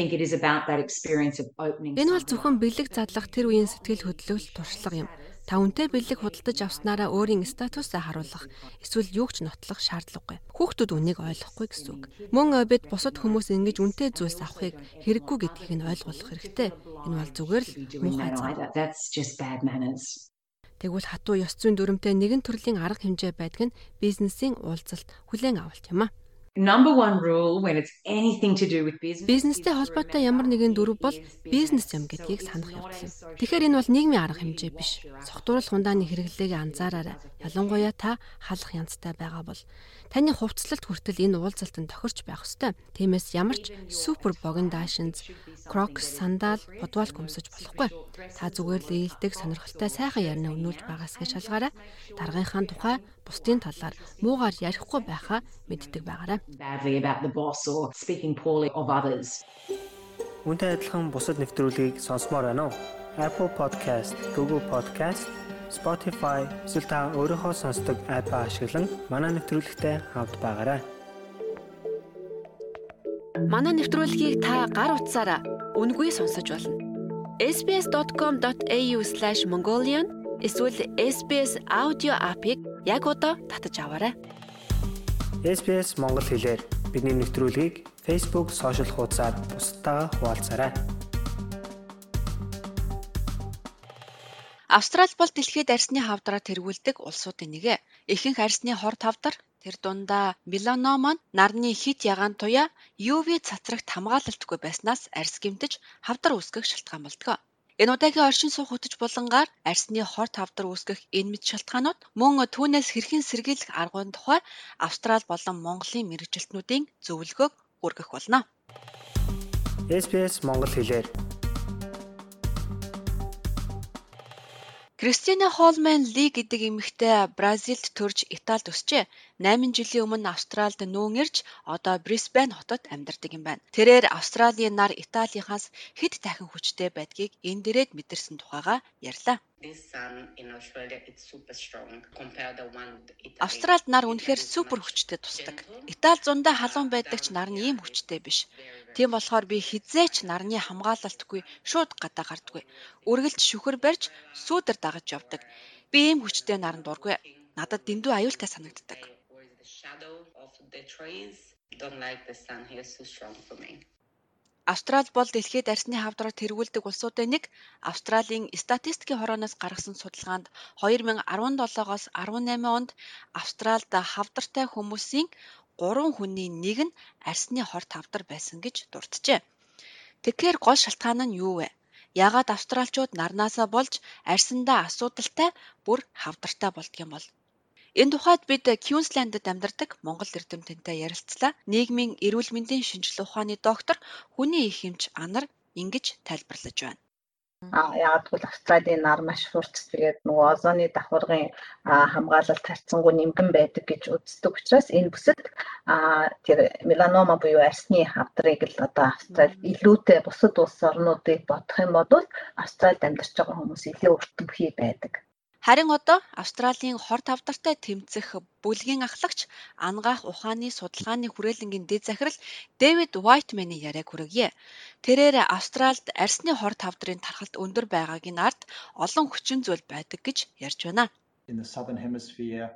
бол зөвхөн бэлэг задлах тэр үеийн сэтгэл хөдлөлт туршлага юм. Та үнтэй бэлэг худалдаж авснараа өөрийн статусаа харуулах эсвэл юу ч нотлох шаардлагагүй. Хүүхдүүд үнийг ойлгохгүй гэсэн үг. Мөн бид бусад хүмүүс ингэж үнтэй зүйлс авахыг хэрэггүй гэдгийг нь ойлгох хэрэгтэй. Энэ бол зүгээр л муухай зам. Тэгвэл хатуу ёс зүйн дүрмтэй нэгэн төрлийн арга хэмжээ байдаг нь бизнесийн уулзалт хүлээн авалт юм а. Number one rule when it's anything to do with business. Бизнестэй холбоотой ямар нэгэн дүрв бол бизнес юм гэдгийг санах явдал юм. Тэгэхээр энэ бол нийгмийн арга хэмжээ биш. Согтууруулах ундааны хэрэглээг анзаараарай. Ялангуяа та халах янзтай байгаа бол таны хувцлалт хүртэл энэ уулзалтанд тохирч байх ёстой. Тиймээс ямар ч супер богиндашинз, крокс, сандал, бодвал гүмсэж болохгүй. Та зүгээр л ээлдэг сонирхолтой сайхан ярина өнүүлж байгаас гэж шалгаарай. Даргынхаа тухай бусдын талаар муугаар ярихгүй байхаа мэддэг байгаарай. Үүнтэй адилхан бусад нэвтрүүлгийг сонсомоор байна уу? Apple Podcast, Google Podcast, Spotify эсвэл та өөрийнхөө сонсдог апп ашиглан манай нэвтрүүлэгтэй хавд байгаарай. Манай нэвтрүүлгийг та гар утсаараа үнгүй сонсож болно. sbs.com.au/mongolian эсвэл SBS аудио апыг яг одоо татаж аваарай. SBS Монгол хэлээр бидний нэвтрүүлгийг Facebook сошиал хуудасаар бусдаа хуваалцаарай. Австрали бол дэлхийд арсны хавдраа тэргүүлдэг улсуудын нэг. Ихэнх арсны хор тавдар тэр дундаа меланома нь нарны хит ягаан туяа UV цацрагт хамгаалалтгүй байснаас арс гэмтэж хавдар үүсгэх шалтгаан болдог. Энэ удаагийн оршин суух хөтөч булангаар арсны хор тавдар үүсгэх энэ мэд шалтгаанууд мөн түүнээс хэрхэн сэргийлэх аргуун тухай Австрали болон Монголын мэрэгжилтнүүдийн зөвлөгөөг хүргэх болно. SBS Монгол хэлээр Кристина Холман Ли гэдэг эмэгтэй Бразилд төрж Италид өсчээ. 8 жилийн өмнө Австралид нүүн ирж одоо Брисбен хотод амьдардаг юм байна. Тэрээр Австралийн нар Италийнхаас хэд дахин хүчтэй байдгийг энэ дээрээд мэдэрсэн тухайга ярьлаа. Австралид нар үнэхээр супер хүчтэй тусдаг. Итали зундаа халуун байдаг ч нар нь ийм хүчтэй биш. Тийм болохоор би хизээч нарны хамгаалалтгүй шууд гадаа гардаггүй. Үргэлж шүхэр барьж сүүдэр дагаж явдаг. Би ийм хүчтэй наран дургүй. Надад дэндүү аюултай санагддаг. Австрали бол дэлхийд арсны хавдраар тэргүүлдэг улсуудын нэг. Австралийн статистикийн хорооноос гаргасан судалгаанд 2017-оос 18 онд Австралид хавдартай хүмүүсийн 3 хүний нэг нь арсны хор тавдар байсан гэж дурджээ. Тэгэхээр гол шалтгаан нь юу вэ? Яагаад австралчууд нарнаасаа болж арсандаа асуудалтай бүр хавдартай болдгийм бол? Энэ тухайд бид Квинслендд амьдардаг Монгол эрдэмтэнтэй ярилцлаа. Нийгмийн эрүүл мэндийн шинжилгээ ухааны доктор хүний их хэмж Анар ингэж тайлбарлаж байна. А гэвэл Австралийн нар маш хурц тэгээд нөгөө озоны давхаргын хамгаалалт харьцангуй нэмгэн байдаг гэж үздэг учраас энэ бүсэд тэр меланома буюу арсны хавдрыг л одоо Австрали илүүтэй бусад улс орнуудыг бодох юм бол Австралид амьдарч байгаа хүмүүс илүү өртөмхий байдаг. Харин одоо Австралийн хор тавдартай тэмцэх бүлгийн ахлагч ангаах ухааны судалгааны хүрээлэнгийн дэд захирал Дэвид Вайтманы яриаг хүргье. Тэрээр Австральд арсны хор тавдрын тархалт өндөр байгаагийн ард олон хүчин зүйл байдаг гэж ярьж байна.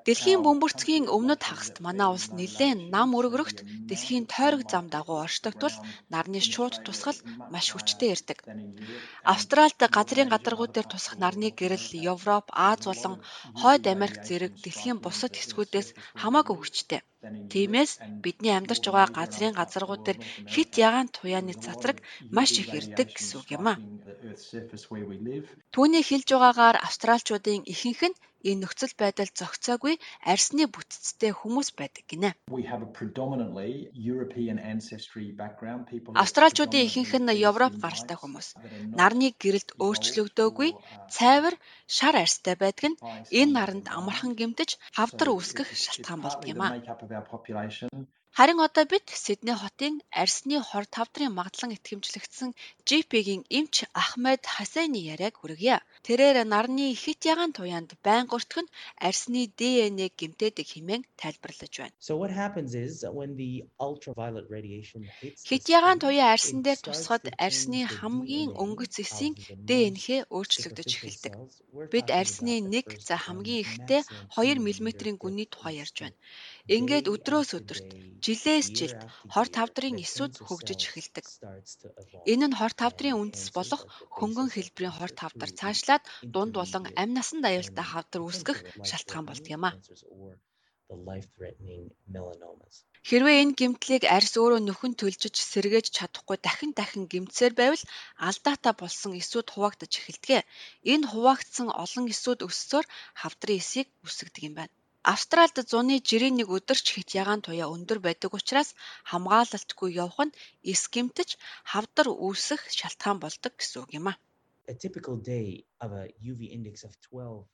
Дэлхийн бөмбөрцгийн өмнөд хагаст манай улс нэлээд нам өргөрөгт дэлхийн тойрог зам дагуу оршдогтул нарны шууд тусгал маш хүчтэй ирдэг. Австральд газрын гадаргууд дээр тусах нарны гэрэл Европ, Аз болон Хойд Америк зэрэг дэлхийн бусад хэсгүүдээс хамаагүй хүчтэй. Тиймээс бидний амьдарч байгаа газрын газаргууд дээр хит ягаан туяаны цацраг маш их ирдэг гэсэн үг юм а. Түүний хэлж байгаагаар австралчуудын ихэнх нь энэ нөхцөл байдал зохицоогүй арсны бүтцтэй хүмүүс байдаг гинэ. Австралчуудын ихэнх нь Европ гаралтай хүмүүс. Нарны гэрэлд өөрчлөгдөөгүй цайвар шар арстай байдаг нь энэ наранд амархан гэмтэж хавдар үүсгэх шалтгаан болдог юм а. Харин одоо бид Сидней хотын арсны хор тавдрын магадлан итгэмжлэгдсэн GP-гийн эмч Ахмед Хасейны яриаг хүргье. Тэрээр нарны хит ягаан туяанд байн гортох нь арсны ДНХ гэмтээдэг хэмээн тайлбарлаж байна. Хит ягаан туяа арсан дээр тусахад арсны хамгийн өнгөц зэсийн ДНХ өөрчлөгдөж эхэлдэг. Бид арсны 1 за хамгийн ихтэй 2 мм-ийн гүний тухай ярьж байна. Ингээд өдрөөс өдөрт, жилээс жилд хор тавдрын эсүүд хөгжиж эхэлдэг. Энэ нь хор тавдрын үндэс болох хөнгөн хэлбэрийн хор тавдар цаашлаад дунд болон амь насанд аюултай хавдар үүсгэх шалтгаан болдог юм а. Хэрвээ энэ гэмтлийг арьс өөрөө нөхөн төлжиж сэргээж чадахгүй дахин дахин гэмтсээр байвал алдаатай болсон эсүүд хуваагдаж эхэлдэг. Энэ хуваагдсан олон эсүүд өссөөр хавдрын эсийг үүсгдэг юм байна. Австральд зуны жирийн нэг өдөр ч хит ягаан туяа өндөр байдаг учраас хамгаалалтгүй явах нь эс гэмтэж хавдар үүсэх шалтгаан болдог гэсэн үг юм а.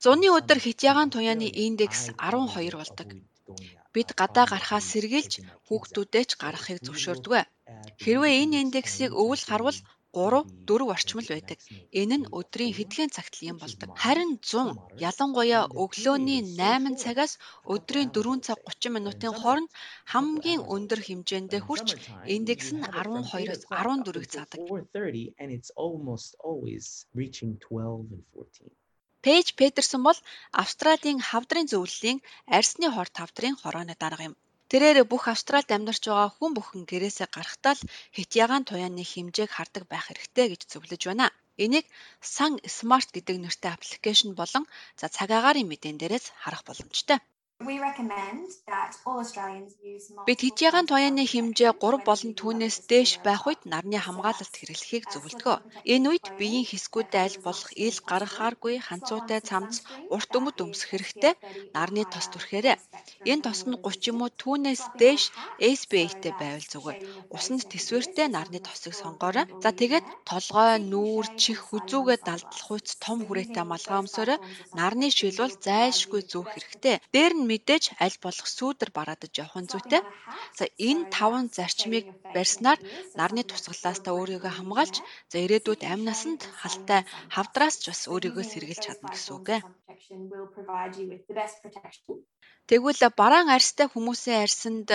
Зуны өдөр хит ягаан туяаны индекс 12 болдог. Бид гадаа гарахаас сэргийлж хүүхдүүдээ ч гаргахыг зөвшөөрдөг. Хэрвээ энэ индексийг өвөл харвал 3 4 орчмол байдаг. Энэ нь өдрийн хэдхэн цагт юм болдог. Харин 100 ялангуяа өглөөний 8 цагаас өдрийн 4 цаг 30 минутын хооронд хамгийн өндөр хэмжээндээ хүрч индекс нь 12-оос 14-г цаадаг. Пейж Петерсон бол Австралийн хавдрын зөвлөлийн арсны хор тавдрын хорооны дарга юм. Тэрээр бүх Австральд амьдарч байгаа хүн бүхэн гэрээсээ гарахтаа л хит ягаан туяаны хэмжээг хардаг байх хэрэгтэй гэж зөвлөж байна. Энийг Sun Smart гэдэг нэртэй аппликейшн болон за цагаагаарын мэдэн дээрээс харах боломжтой. Бид ягаан туяаны хэмжээ 3 болон түүнээс дээш байх үед нарны хамгаалалт хэрэглэхийг зөвлөдгөө. Энэ үед биеийн хэсгүүдэд аль болох ил гаргахааргүй ханцуутай цамц урт өмд өмсөх хэрэгтэй нарны тос түрхээрээ. Энэ тос нь 30 юм уу түүнээс дээш SPA-тэй байвал зүгээр. Усанд төсвөртэй нарны тосыг сонгоорой. За тэгээд толгой, нүүр, чих, хүзүүгээ далдлах үйц том хүрээтэй малгай өмсөөрэй. Нарны шилбэл зайлшгүй зүүх хэрэгтэй. Дээр нь мэдээж аль болох сүүдэр бараадаж явах нь зүйтэй. За энэ таван зарчмыг барьснаар нарны тусгалаас та өөрийгөө хамгаалж за ирээдүйд амь насанд халтай хавдраас ч бас өөрийгөө сэргийлж чадна гэсэн үг. Тэгвэл бараан арьстай хүмүүсийн арьсанд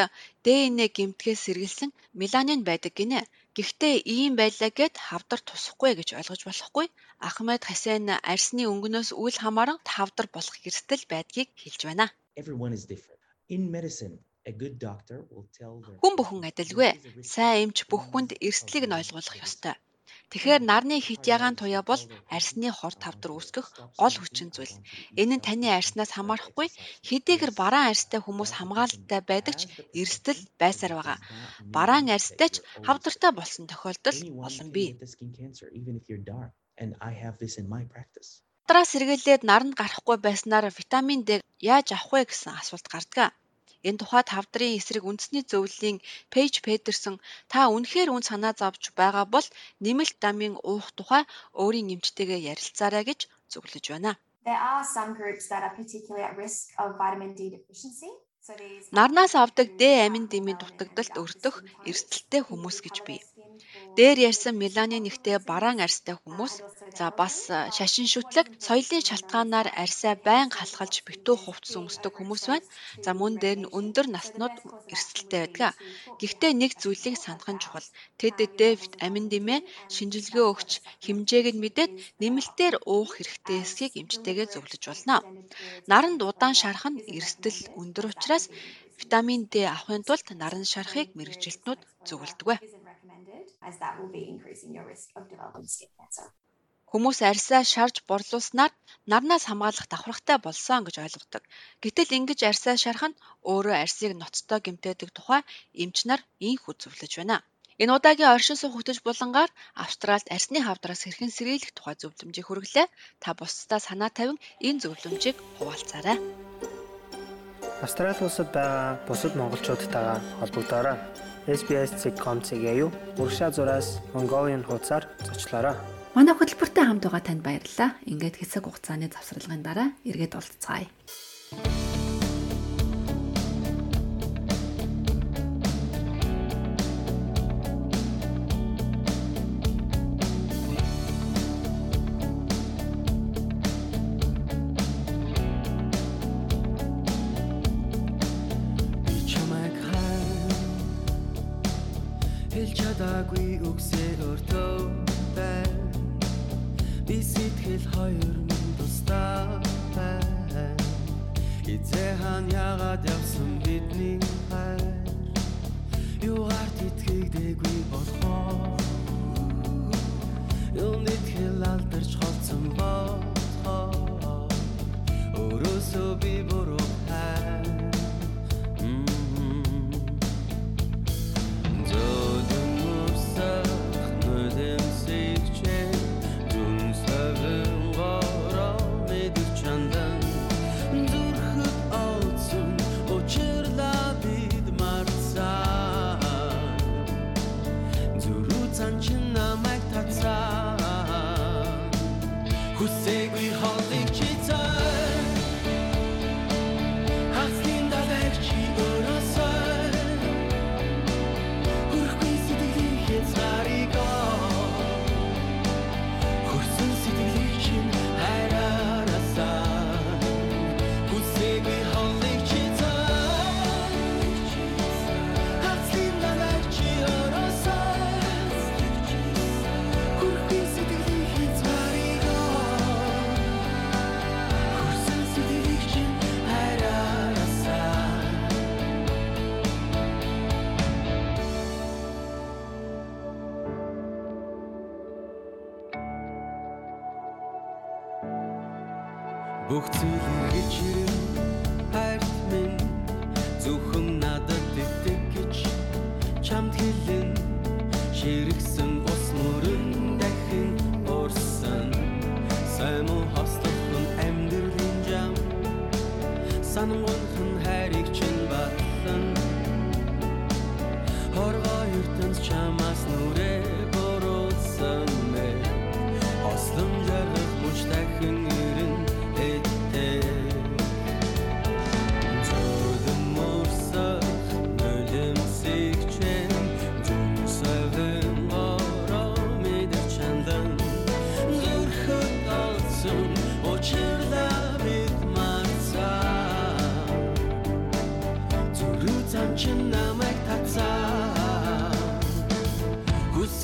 ДНЭ гэмтгээс сэргийлсэн меланин байдаг гинэ. Гэхдээ ийм байлаа гэд хавдар тусахгүй гэж ойлгож болохгүй. Ахмед Хасен арьсны өнгөнөөс үл хамааран хавдар болох эрсдэл байдгийг хэлж байна. Хүн бүхэн адилгүй. Сайн эмч бүх хүнд эрсдлийг нь ойлгуулах ёстой. Тэгэхээр нарны хит ягаан туяа бол арсны хор тавдар үүсгэх гол хүчин зүйл. Энэ нь таны арснаас хамаарахгүй хэдийгээр бараан арстай хүмүүс хамгаалалттай байдаг ч эрсдэл байсаар байгаа. Бараан арстай ч хавдартай болсон тохиолдол олон бий. Хавдраас сэргийлээд наранд гарахгүй байснаар витамин D яаж авах вэ гэсэн асуулт гардаг. Энэ тухайд хавдрын эсрэг үндэсний зөвлөлийн Пейж Петерсон та үнэхээр үн санаа зовж байгаа бол нэмэлт дамын уух тухай өөрийн эмчтэйгээ ярилцаарай гэж зөвлөж байна. There are some groups that are particularly at risk of vitamin D deficiency. Нарнаас авдаг Д амин дэмийн дутагдалт өртөх эрсдэлтэй хүмүүс гэж бий. Дээр ярьсан меланин нэгтэй бараан арьстай хүмүүс за бас шашин шүтлэг соёлын шалтгаанаар арьсаа байн халахалж битүү хувцс өмсдөг хүмүүс байна. За мөн дээр нь өндөр наснууд эрсдэлтэй байдаг. Гэхдээ нэг зүйлийг санах нь чухал. Тэд Дэвид амин дэмээ шинжилгээ өгч хэмжээг нь мэдээд нэмэлтээр уух хэрэгтэй эсхийг эмчтэйгээ зөвлөж болно. Наранд удаан шарах нь эрсдэл өндөр учраас витамин D авахын тулд наран шарахыг мэрэгжилтнүүд зөвлөдөг as that will be increasing your risk of developing skin cancer. Хүмүүс арьсаа шарж борлуулснаар нарнаас хамгаалах давхрагтай болсон гэж ойлгодог. Гэтэл ингэж арьсаа шарах нь өөрөө арьсыг ноцтой гэмтээдэг тухай эмч нар ийхүү зөвлөж байна. Энэ удаагийн оршин суух хөтөж булангаар Австральд арсны хавдраас хэрхэн сэргийлэх тухай зөвлөмжийг хүргэлээ. Та бусдаа санаа тавин энэ зөвлөмжийг хуваалцаарай. Австрали улсад байгаа бусад монголчуудтайгаа холбогдоорой. SBS.com.cg-ийг урагшаа зураас Mongolian хуудасаар зочлоорой. Манай хөтөлбөртэй хамт байгаа танд баярлалаа. Ингээд хэсэг хугацааны завсралгын дараа эргээд уулзцаая. Бүх зүйл эргэж ирэн хайрт минь зөвхөн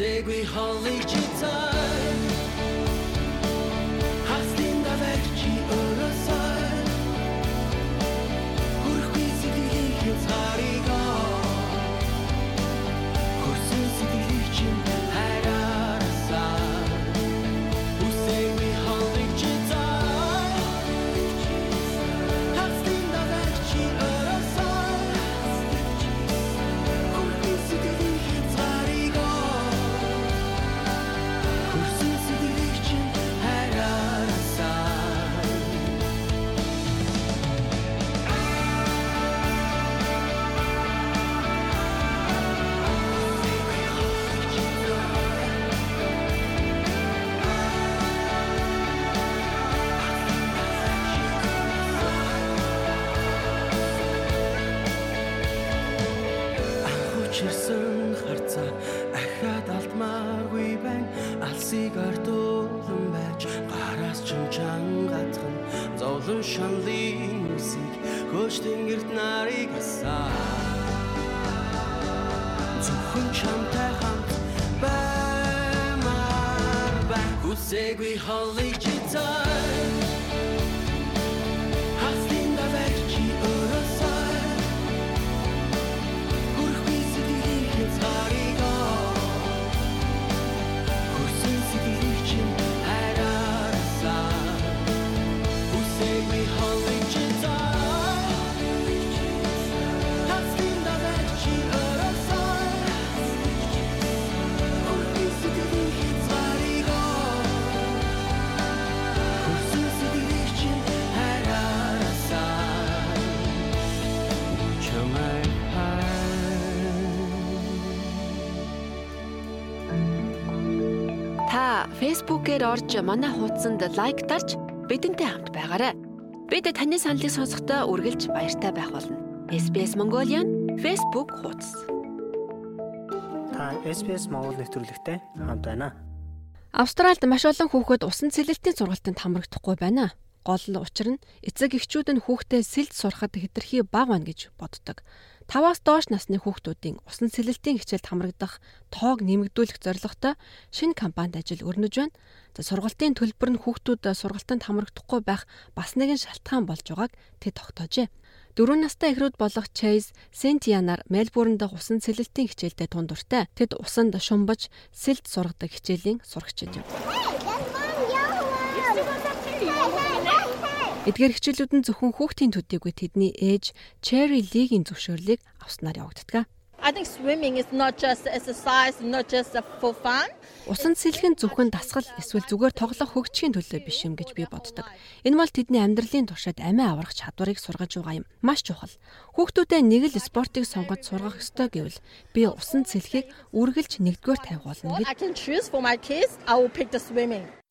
Segui Holly Segui holly guitar Facebook-ээр орж манай хуудсанд лайк дарж бидэнтэй хамт байгаарай. Бид таны саналыг сонсохдоо үргэлж баяртай байх болно. SBS Mongolian Facebook хуудас. Та SBS Монгол нэвтрүүлэгтэй хамт байна. Австральд маш олон хүүхэд усан цэлэлтийн сургалтанд хамрагдахгүй байна. Гол учир нь эцэг эхчүүд нь хүүхдээ сэлд сурахад хэтэрхий бага байна гэж боддог. 5-аас доош насны хүүхдүүдийн усан цэлэлтийн хичээлд хамрагдах тоог нэмэгдүүлэх зорилготой шинэ компанид ажил өрнөж байна. За сургалтын төлбөр нь хүүхдүүд сургалтанд хамрагдахгүй байх бас нэгэн шалтгаан болж байгааг тэд тогтоожээ. Дөрвөн настай эхрүүд болох Chase Сентианаар Мельбурн дахь усан цэлэлтийн хичээлдээ тун дуртай. Тэд усанд шумбаж сэлд сургадаг хичээлийн сурагчид юм. Эдгээр хичээлүүд нь зөвхөн хүүхдийн төдийгүй тэдний ээж Cherry Lee-гийн зөвшөөрлийг авснаар явагддаг. I think swimming is not just exercise, not just for fun. Усан сэлхэн зөвхөн дасгал эсвэл зүгээр тоглох хөгжихийн төлөө биш юм гэж би боддог. Энэ бол тэдний амьдралын туршид амиа аврах чадварыг сургаж байгаа юм. Маш чухал. Хүүхдүүдэд нэг л спортыг сонгож сургах ёстой гэвэл би усан сэлхийг үргэлж нэгдүгээр тавьгуулна гэж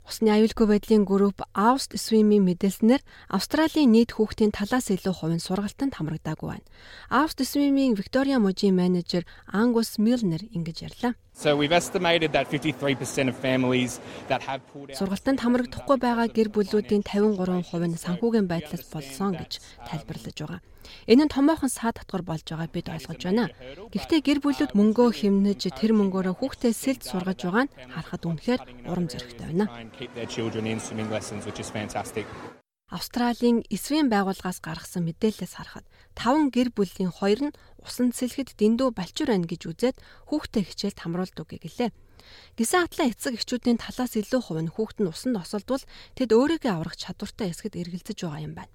Усны аюулгүй байдлын групп Aust Swim-ийн мэдээлснээр Австралийн нийт хүүхдийн талаас илүү хувь нь сургалтанд хамрагдаагүй байна. Aust Swim-ийн Victoria мужийн менежер Angus Milner ингэж ярьлаа. So we've estimated that 53% of families that have pulled out Сургалтанд хамрагдахгүй байгаа гэр бүлүүдийн 53% нь санхүүгийн байдлаас болсон гэж тайлбарлаж байгаа. Энэ нь томоохон саад татвар болж байгааг бид ойлгож байна. Гэхдээ гэр бүлүүд мөнгөө хэмнэж тэр мөнгөөрөө хүүхдээ сэлд сургаж байгаа нь харахад үнэхээр урам зоригтой байна. Австралийн эсвийн байгууллагаас гаргасан мэдээлэлээс харахад 5 гэр бүлийн 2 нь усан цэлхэд дэндүү балчур байна гэж үзээд хүүхдээ хичээлд хамруулдаг гэлээ. Гисэн хатлаа эцэг эхчүүдийн талаас илүү хувь нь хүүхэд нь усанд осолдвол тэд өөрийгөө аврах чадвартай эсгэд эргэлзэж байгаа юм байна.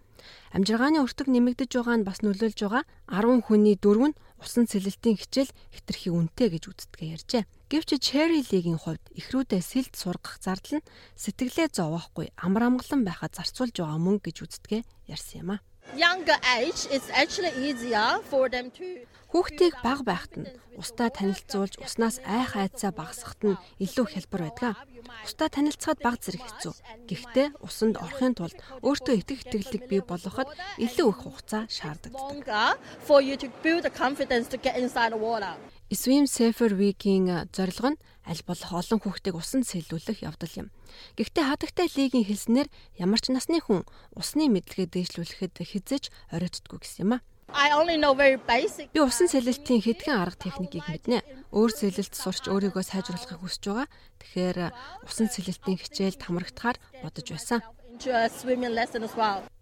Амжиргааны өртөг нэмэгдэж байгаа нь бас нөлөөлж байгаа 10 хүний дөрөв нь усан цэлэлтийн хичээл хэтэрхий үнэтэй гэж үздгээ ярьжээ. Гэвч Cherry Lee-гийн хувьд эхрүүдээ сэлд сургах зардал нь сэтгэлээ зовоохгүй амар амгалан байхад зарцуулж байгаа мөнгө гэж үздгээ ярьсан юм а. Younger age is actually easier for them to Хүүхдийг бага байхад нь устдаа танилцуулж уснаас айх айцаа багасгахад нь илүү хялбар байдаг. Устдаа танилцахад бага зэрэг хэцүү. Гэхдээ усанд орохын тулд өөртөө итгэх итгэлийг бий болгоход илүү их хугацаа шаарддаг. Swim Safer Week-ийн зорилго нь аль болох олон хүүхдийг усанд сэлүүлэх явдал юм. Гэхдээ хадагтай лигийн хэлснээр ямар ч насны хүн усны мэдлэгээ дээшлүүлэхэд хизэж оройтдгүй гэсэн юм а. I only know very basic. Би усан сэлэлтийн хэдхэн арга техникийг мэднэ. Өөр сэлэлт сурч өөрийгөө сайжруулахыг хүсэж байгаа. Тэгэхээр усан сэлэлтийн хичээлд хамрагдахаар бодож байсан.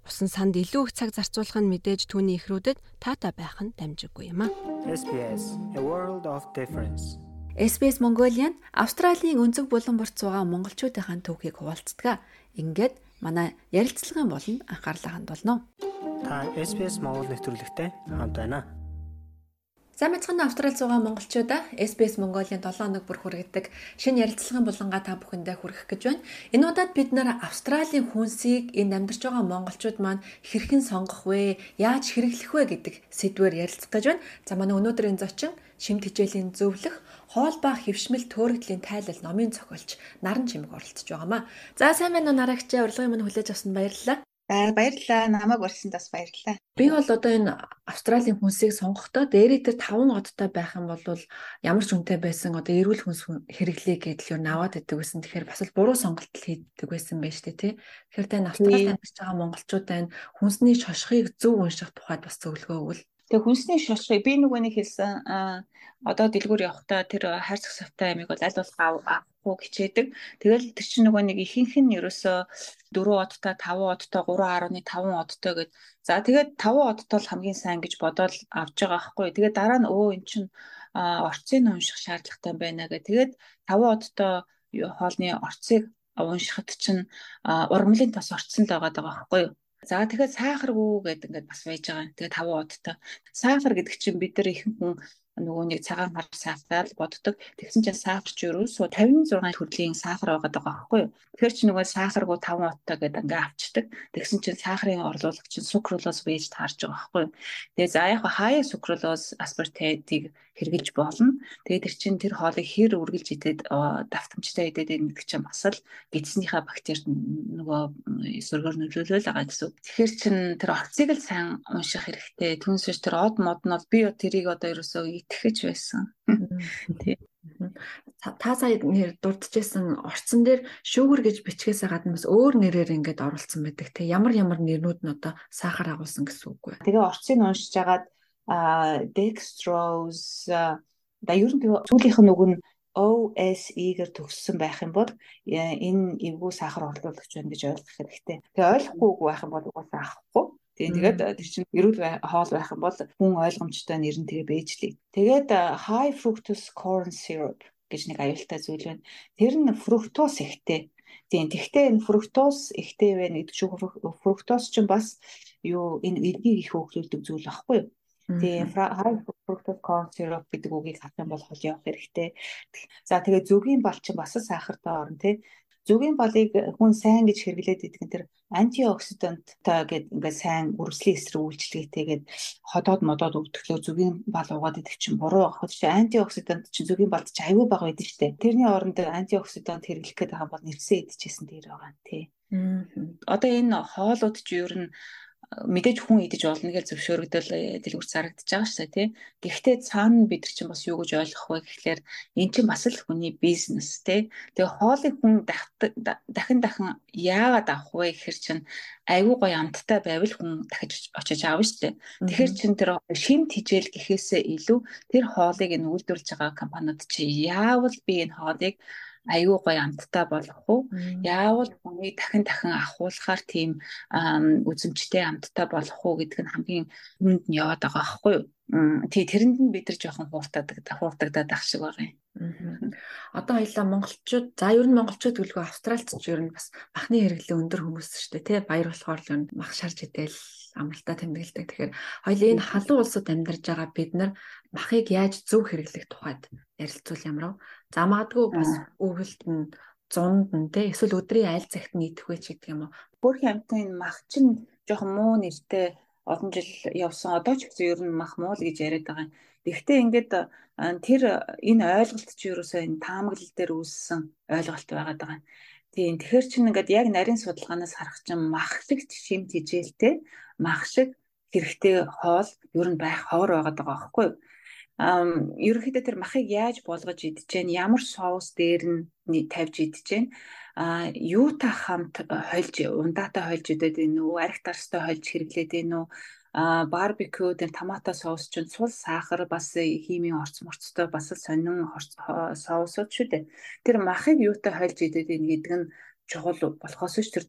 Усан санд илүү их цаг зарцуулах нь мэдээж түүний ихрүүдэд таатай байх нь дамжиггүй юм а. SBS A World of Difference. SBS Mongolian Австралийн өнцөг булан борт суугаа монголчуудынхаа төвхийг хуваалцдаг. Ингээд манай ярилцлагын болонд анхаарлаа хандуулно. Та SBS Монгол нэвтрүүлэгтэй хамт байна. За мэцхан Австрали суугаа монголчуудаа SBS Mongolian 7 хоног бүр хүргэдэг шинэ ярилцлагын булангаа та бүхэндээ хүргэх гэж байна. Энэ удаад бид нэр Австралийн хүнсийг энд амьдарч байгаа монголчууд маань хэрхэн сонгох вэ? Яаж хэрэглэх вэ гэдэг сэдвээр ярилцах гэж байна. За манай өнөөдрийн зочин шимт хичээлийн зөвлөх хоол ба хөвшмөл төөрөгдлийн тайлал номын зохиолч Наран Чимэг оролцож байгаамаа. За сайн байна уу нарагч урилгын минь хүлээж авсанд баярлалаа. За баярлалаа. Намайг урьсанд бас баярлалаа. Би бол одоо энэ Австралийн хүнсийг сонгохдоо дээрээ тэр 5 одтой байх юм бол ямар ч үнэтэй байсан одоо эрүүл хүнс хэрэглэе гэдэл юу наваад идэг байсан. Тэгэхээр бас л буруу сонголт хийдэг байсан байж тээ тий. Тэгэхээр тань Австралид амьдарч байгаа монголчууд байна хүнсний шошхыг зөв унших тухайд бас зөвлөгөө өгвөл. Тэгээ хүнсний шошхыг би нөгөө нэг хэлсэн одоо дэлгүүр явахдаа тэр хайрцаг савтай амиг бол аль болох авахгүй хичээдэг. Тэгэл тэр чинь нөгөө нэг ихэнх нь ерөөсөө 4 одтой 5 одтой 3.5 одтой гэд. За тэгээд 5 одтой л хамгийн сайн гэж бодоод авч байгаа байхгүй. Тэгээд дараа нь өө эн чинь орцыг унших шаардлагатай байна гэх. Тэгээд 5 одтой хоолны орцыг уншихад чинь ургамлын тос орцсон л байгаа даа байхгүй юу? За тэгэхээр сахаргүй гэдэг ингээд бас байж байгаа. Тэгээ 5 удаа. Сахар гэдэг чинь бид нар ихэнх хүн нөгөө нэг цагаан хар сахар л боддог. Тэгсэн чинь сахар ч ерөөсөө 56 төрлийн сахар байгаа даа байхгүй юу? Тэгэхээр чи нөгөө сахаргүй 5 удаа гэдэг ингээ авчдаг. Тэгсэн чинь сахарын орлуулах чинь сукролоос байж таарж байгаа байхгүй юу? Тэгээ за яг хаяа сукролоос аспартейтийг хэрглэж болно. Тэгээд тэр чинь тэр хоолыг хэр үргэлж идээд давтамжтай идээд гэдэг чинь бас л гидснийхаа бактерид нөгөө эсвэргээр нөлөөлөл байгаа гэсэн. Тэгэхээр чин тэр орцыг л сайн унших хэрэгтэй. Түүнээс тэр од мод нь бол би тэрийг одоо ерөөсөө итгэж байсан. Тий та сая нэр дурдчихсан орцсон дээр шүүгэр гэж бичгээсээ гадна бас өөр нэрээр ингээд оруулсан байдаг те ямар ямар нэрнүүд нь одоо сахар агуулсан гэсэн үг вэ. Тэгээ орцыг уншиж агаад dextrose да ер нь сүүлийнх нь үг нь OSE-гэр төгссөн байх юм бол энэ эвгүй сахар орлуулагч байна гэж ойлгох хэрэгтэй. Тэгээ ойлгохгүй үг байх юм бол угаасаа авахгүй. Тэгээ тэгээд тэр чинь эрүүл хоол байх юм бол хүн ойлгомжтой нэр нь тэгээ бэжлээ. Тэгээд high fructose corn syrup гэж нэг аюултай зүйл байна. Тэр нь фруктоз ихтэй. Тийм. Тэгвэл энэ фруктоз ихтэй байна гэдэг шиг фруктоз чинь бас юу энэ эдгийг их хөглүүлдэг зүйл багхгүй юу? Тэгээ high fructose corn syrup гэдэг үгийг харах юм бол хол явах хэрэгтэй. За тэгээ зүгийн бал чинь бас сахартай орно тий. Зүгийн балыг хүн сайн гэж хэрэглээд идэг нь тэр антиоксиданттай гэдэг ингээд сайн үрслийн эсрэг үйлчлэгээтэйгээд ходоод модоод өвдөхлөө зүгийн бал угаад идэх чинь буруу байх. Тэгэхээр антиоксидант чинь зүгийн балд ч аюу бага байдаг шүү дээ. Тэрний оронд антиоксидант хэрэглэх гэдэг байгаа бол нэрсээ идчихсэн дээр байгаа юм тий. Одоо энэ хоолууд ч ер нь мэдээж хүн идэж болно гэж зөвшөөрөгдөл э, дэлгүрт зарагдаж байгаа шүү дээ тий. Гэхдээ цаана бид нар чинь бас юу гэж ойлгох вэ гэхлээр эн чинь бас л хүний бизнес тий. Тэгээ хоолыг хүн дахин дахин яагаад авах вэ гэхэр чинь айгүй гоё амттай байвал хүн дахиж очиж аав шүү дээ. Тэгэхээр чин тэр шимт хижээл гэхээсээ илүү тэр хоолыг энэ үйлдвэрлэж байгаа компаниуд чи яавал би энэ хоолыг аюу гой амттай болох уу? Яавал хүний дахин дахин ахуулахаар тийм үзэмжтэй амттай болох уу гэдг нь хамгийн хүнд нь яваад байгаа байхгүй юу? Тий тэрэнд нь бид нар жоохон хууртаадаг хууртагдаад ах шиг байгаа юм. Одоо хоёлаа монголчууд за ер нь монголчууд гэлгүй австралч ч ер нь бас махны хэрэглээ өндөр хүмүүс шүү дээ тий баяр болохоор л энэ мах шарж идэл амралтаа тэмдэглэдэг. Тэгэхээр хоёлын энэ халуун улсад амьдарч байгаа бид нар махыг яаж зөв хэрэглэх тухайд ярилцвал ямар вэ? За магадгүй бас өвөлт нь зунд нь те эсвэл өдрийн аль цагт нь идэх вэ ч гэдэг юм уу. Бүрхийн амтын мах чинь жоохон муу нэртэй олон жил явсан. Одоо ч гэсэн ер нь мах муу л гэж яриад байгаа юм. Гэхдээ ингээд тэр энэ ойлголт чи ерөөсөө энэ таамаглал дээр үүссэн ойлголт байгаад байгаа юм. Тийм тэгэхээр чинь ингээд яг нарийн судалгаанаас харах чинь мах шиг шимт хижээлтэй мах шиг хэрэгтэй хоол ер нь байх ховор байгаад байгаа байхгүй юу? Ерөнхийдөө тэр махыг яаж болгож идэж гэн ямар соус дээр нь тавьж идэж гэн а юутай хамт хольж ундаатай хольж идээд байна уу арх тарстай хольж хэрэглээд байна уу а барбекю дээр томато соус чинь цул сахар бас химийн орц морцтой бас сонин соусууд шүү дээ. Тэр махыг юутай хольж идээд байна гэдэг нь чухал болохоос ш тэр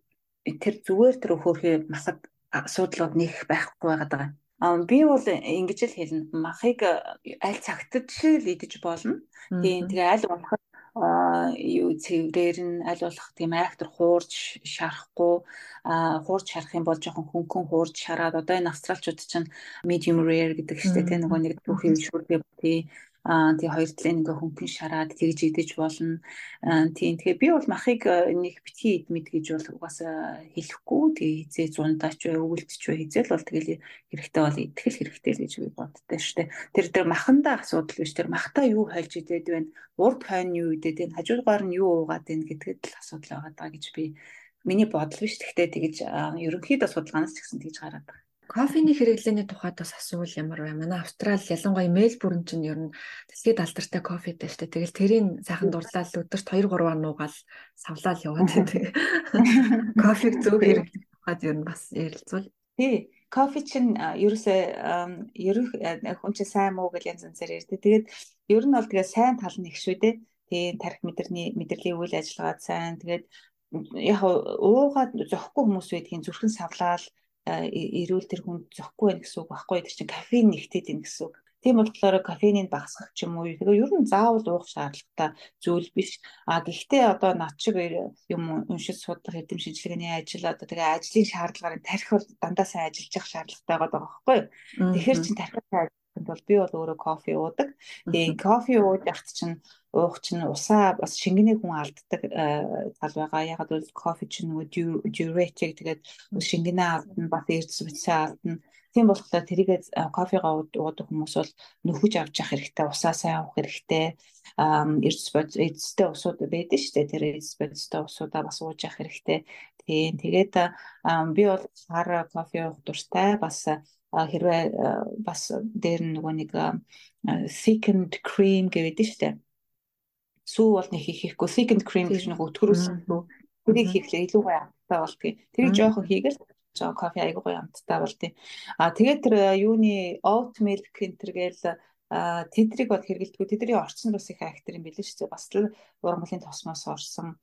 тэр зүгээр тэр хөөхий махад асуудлууд нэг байхгүй байгаа. юм би бол ингэж л хэлнэ. Махыг аль цагтд л идэж болно. Тийм тэгээ аль болох юу цэврээр нь аль болох тийм айхтар хуурж шарахгүй а хуурж шарах юм бол жоохон хөнгөн хуурж шараад одоо энэ австралчууд чинь medium rare гэдэг штеп тийм нөгөө нэг түүх юм шүргээ тий тий хоёр талын ингээ хөнгөн шараад тэгж идэж болно. Тийм тэгэхээр би бол махыг нэг битгий ид мэд гэж бол угаасаа хэлэхгүй. Тэгээ хизээ зундаач бай, өвөлтч бай хизээл бол тэгэл хэрэгтэй бол итгэл хэрэгтэй л гэж би боддоо штэ. Тэр тэр махандаа асуудал биш. Тэр махтаа юу хайлж идээд байна? Урд хойно юу идээд байна? Хажуугаар нь юу уугаад байна гэдгээд л асуудал байгаа даа гэж би Миний бодол биш. Гэхдээ тэгэж аа, ерөнхийдөө судалгаанаас ч гэсэн тэгж гараад байгаа. Кофений хэрэглээний тухайд бас асуувал ямар вэ? Манай Австрали ялангуяа Мельбурн чинь ер нь дэлхийд алдартай кофетэй шүү дээ. Тэгэл тэрийн сайхан дурлал өдөрт 2 3 нуугаал савлаал яваад байдаг. Кофег зөв хэрэглэх тухайд ер нь бас ярилцвал. Тий. Кофе чинь ерөөсөө ерөөх хүн чинь сайн муу гэж янз янзаар ярьдаг. Тэгээд ер нь бол тэгээ сайн тал нь их шүү дээ. Тэгээ тарих мэдэрний мэдрэлийн үйл ажиллагаа сайн. Тэгээд яг уугаад зөхгүй хүмүүс байдгийн зүрхэн савлаал ирүүл тэр хүн зөхгүй байх гэсэн үг байхгүй тэр чинь кофеин нэгтээд ийн гэсэн үг. Тийм болохоор кофеиныг багасгах ч юм уу. Тэгээ ер нь заавал уух шаардлагатай зүйл биш. А гэхдээ одоо над шиг юм уншиж судлах эдэм шинжилгээний ажил одоо тэгээ ажлын шаардлагаар тарих бол дандаа сайн ажиллаж явах шаардлагатай байгаа байхгүй юу. Тэгэхээр чин тарих сайн бол би бол өөрөө кофе уудаг. Тэгээ кофе ууж яхад чинь уух чинь усаа бас шингэний хүн алддаг тал байгаа. Ягаад бол кофе чинь нөгөө diuretic тэгээд шингэнээ алдна, бас эрдэс бичсээ алдна. Тийм болохоор тэрийг кофегаа уудаг хүмүүс бол нөхөж авч явах хэрэгтэй, усаа сайн уух хэрэгтэй. Эрдэс эцэстэй усууд байдаг шүү дээ. Тэр эцэстэй усуудаа бас ууж явах хэрэгтэй. Тийм тэгээд би бол хар кофе уух дуртай. Бас хэрвээ бас дээр нөгөө нэг thickened cream гэдэг шүү дээ. Сүү бол нэг хийх хийхгүй. Second cream гэж нэг өтгөрүүлсэн сүү тэрийг хийхлээр илүү гоё амттай болдгийг тэрийг жоохон хийгээл жоо кофе айгуу гоё амттай болдгийг а тэгээд тэр юуны oat milk энтер гээл тэдрийг бол хэрэгэлдэггүй. Тэдний орчин бас их актер юм билээ шүү дээ. Бас л ургамлын тосмоос орсон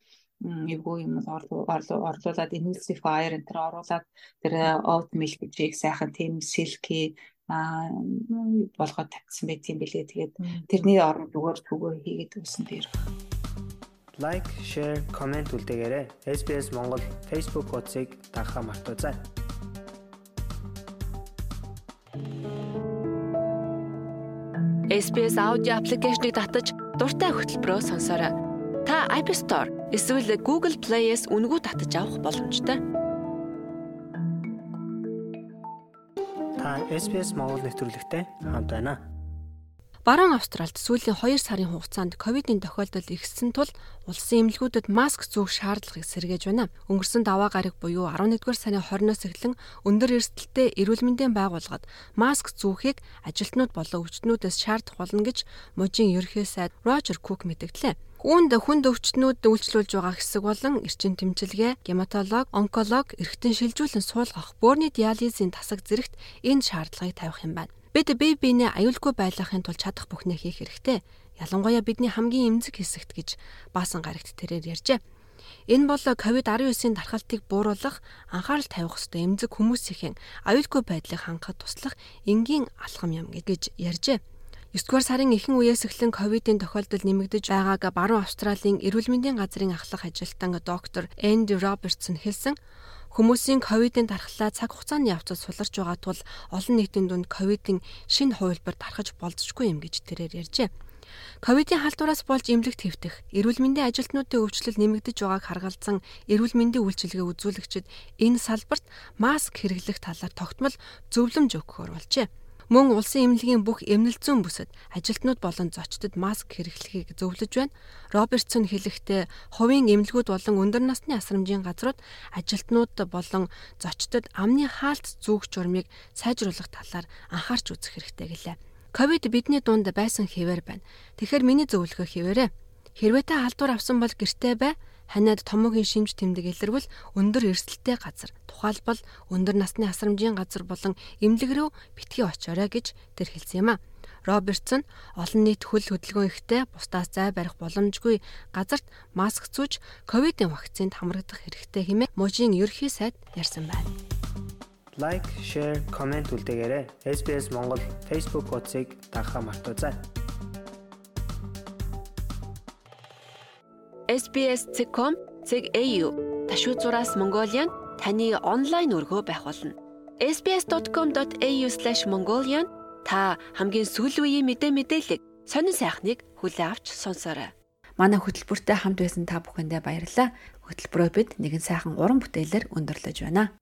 эвгүй юм орлуулад emulsifier энэ төр оруулаад тэр oat milk-ийг сайхан тийм silky а болгоод тавьсан байт юм билээ. Тэгээд тэрний оронд зүгээр түгөө хийгээд үсэн дээр. Лайк, share, comment үлдээгээрэй. SBS Монгол Facebook хуудсыг дагахаа мартаоцай. SBS аудио аппликейшнийг татаж дуртай хөтөлбөрөөр сонсоорой. Та App Store эсвэл Google Play-с үнэгүй татаж авах боломжтой. Та SBS Монгол нэвтрүүлэгтэй хамт байна. Баруун Австральд сүүлийн 2 сарын хугацаанд ковидын тохиолдол ихссэн тул улсын эмнэлгүүдэд маск зүүх шаардлагыг сэргээж байна. Өнгөрсөн даваа гараг буюу 11-р сарын 20-оос эхлэн өндөр эрсдэлтэй эрүүл мэндийн байгууллагад маск зүүхийг ажилтнууд болон өвчтнүүдээс шаардах болно гэж мужийн ерхий сайд Рожер Кук мэдгдлээ. Үүнд хүнд өвчтнүүд үйлчлүүлж байгаа хэсэг болон эрчин тэмчилгээ, гематолог, онколог, эргэтэн шилжүүлэн суулгах, бөөрийн диализын тасаг зэрэгт энэ шаардлагыг тавих юм байна. Бид бие биенээ аюулгүй байлгахын тулд чадах бүхнээ хийх хэрэгтэй. Ялангуяа бидний хамгийн эмзэг хэсэгт гэж баасан гарагт тэрээр ярьжээ. Энэ бол COVID-19-ийн дархалтыг бууруулах, анхаарал тавих ёстой эмзэг хүмүүсийн аюулгүй байдлыг хангахад туслах энгийн алхам юм гэж ярьжээ. 9-р сарын ихэнх үеэс эхлэн ковидын тохиолдол нэмэгдэж байгааг баруун Австралийн эрүүл мэндийн газрын ахлах ажилтан доктор Энди Робертсон хэлсэн. Хүмүүсийн ковидын дархлаа цаг хугацааны явцад суларч байгаа тул олон нийтийн дунд ковидын шинэ хувилбар дарахж болзошгүй юм гэж тэрээр ярьжээ. Ковидын халдвараас болж эмнэлэгт хэвтэх, эрүүл мэндийн ажилтнуудын өвчлөл нэмэгдэж байгааг харгалзан эрүүл мэндийн үйлчилгээ үзүүлэгчид энэ салбарт маск хэрэглэх талаар тогтмол зөвлөмж өгөхөөр болжээ. Мөн улсын эмнэлгийн бүх эмнэлзэн бүсэд ажилтнууд болон зочдод маск хэрэглэхийг зөвлөж байна. Робертсон хэлэхдээ хувийн эмнэлгүүд болон өндөр насны асрамжийн газрууд ажилтнууд болон зочдод амны хаалт зүүх журмыг сайжруулах талаар анхаарч үзэх хэрэгтэй гэлээ. Ковид бидний дунд байсан хэвээр байна. Тэгэхээр миний зөвлөгөө хэвээрээ. Хэрвээ та халдвар авсан бол гэртээ бай ханиад томоогийн шимж тэмдэг илэрвэл өндөр эрсдэлтэй газар тухайлбал өндөр насны асрамжийн газар болон эмнэлэг рүү битгий очоорой гэж тэр хэлсэн юм а. Робертсон олон нийт хөл хөдөлгөөн ихтэй бусдаас зай барих боломжгүй газарт маск зүүж ковидын вакцинд хамрагдах хэрэгтэй хэмээн мужийн ерхий сайд ярьсан байна. Лайк, share, comment үлдээгээрэй. SBS Монгол Facebook хуудсыг дагахаа мартаоцай. SBS.com.au ташуу зураас Mongolian таны онлайн өргөө байх болно. sbs.com.au/mongolian та хамгийн сүүлийн үеийн мэдээ мэдээлэл сонин сайхныг хүлээ авч сонсоорой. Манай хөтөлбөртэй хамт байсан та бүхэндээ баярлалаа. Хөтөлбөрөө бид нэгэн сайхан уран бүтээлээр өндөрлөж байна.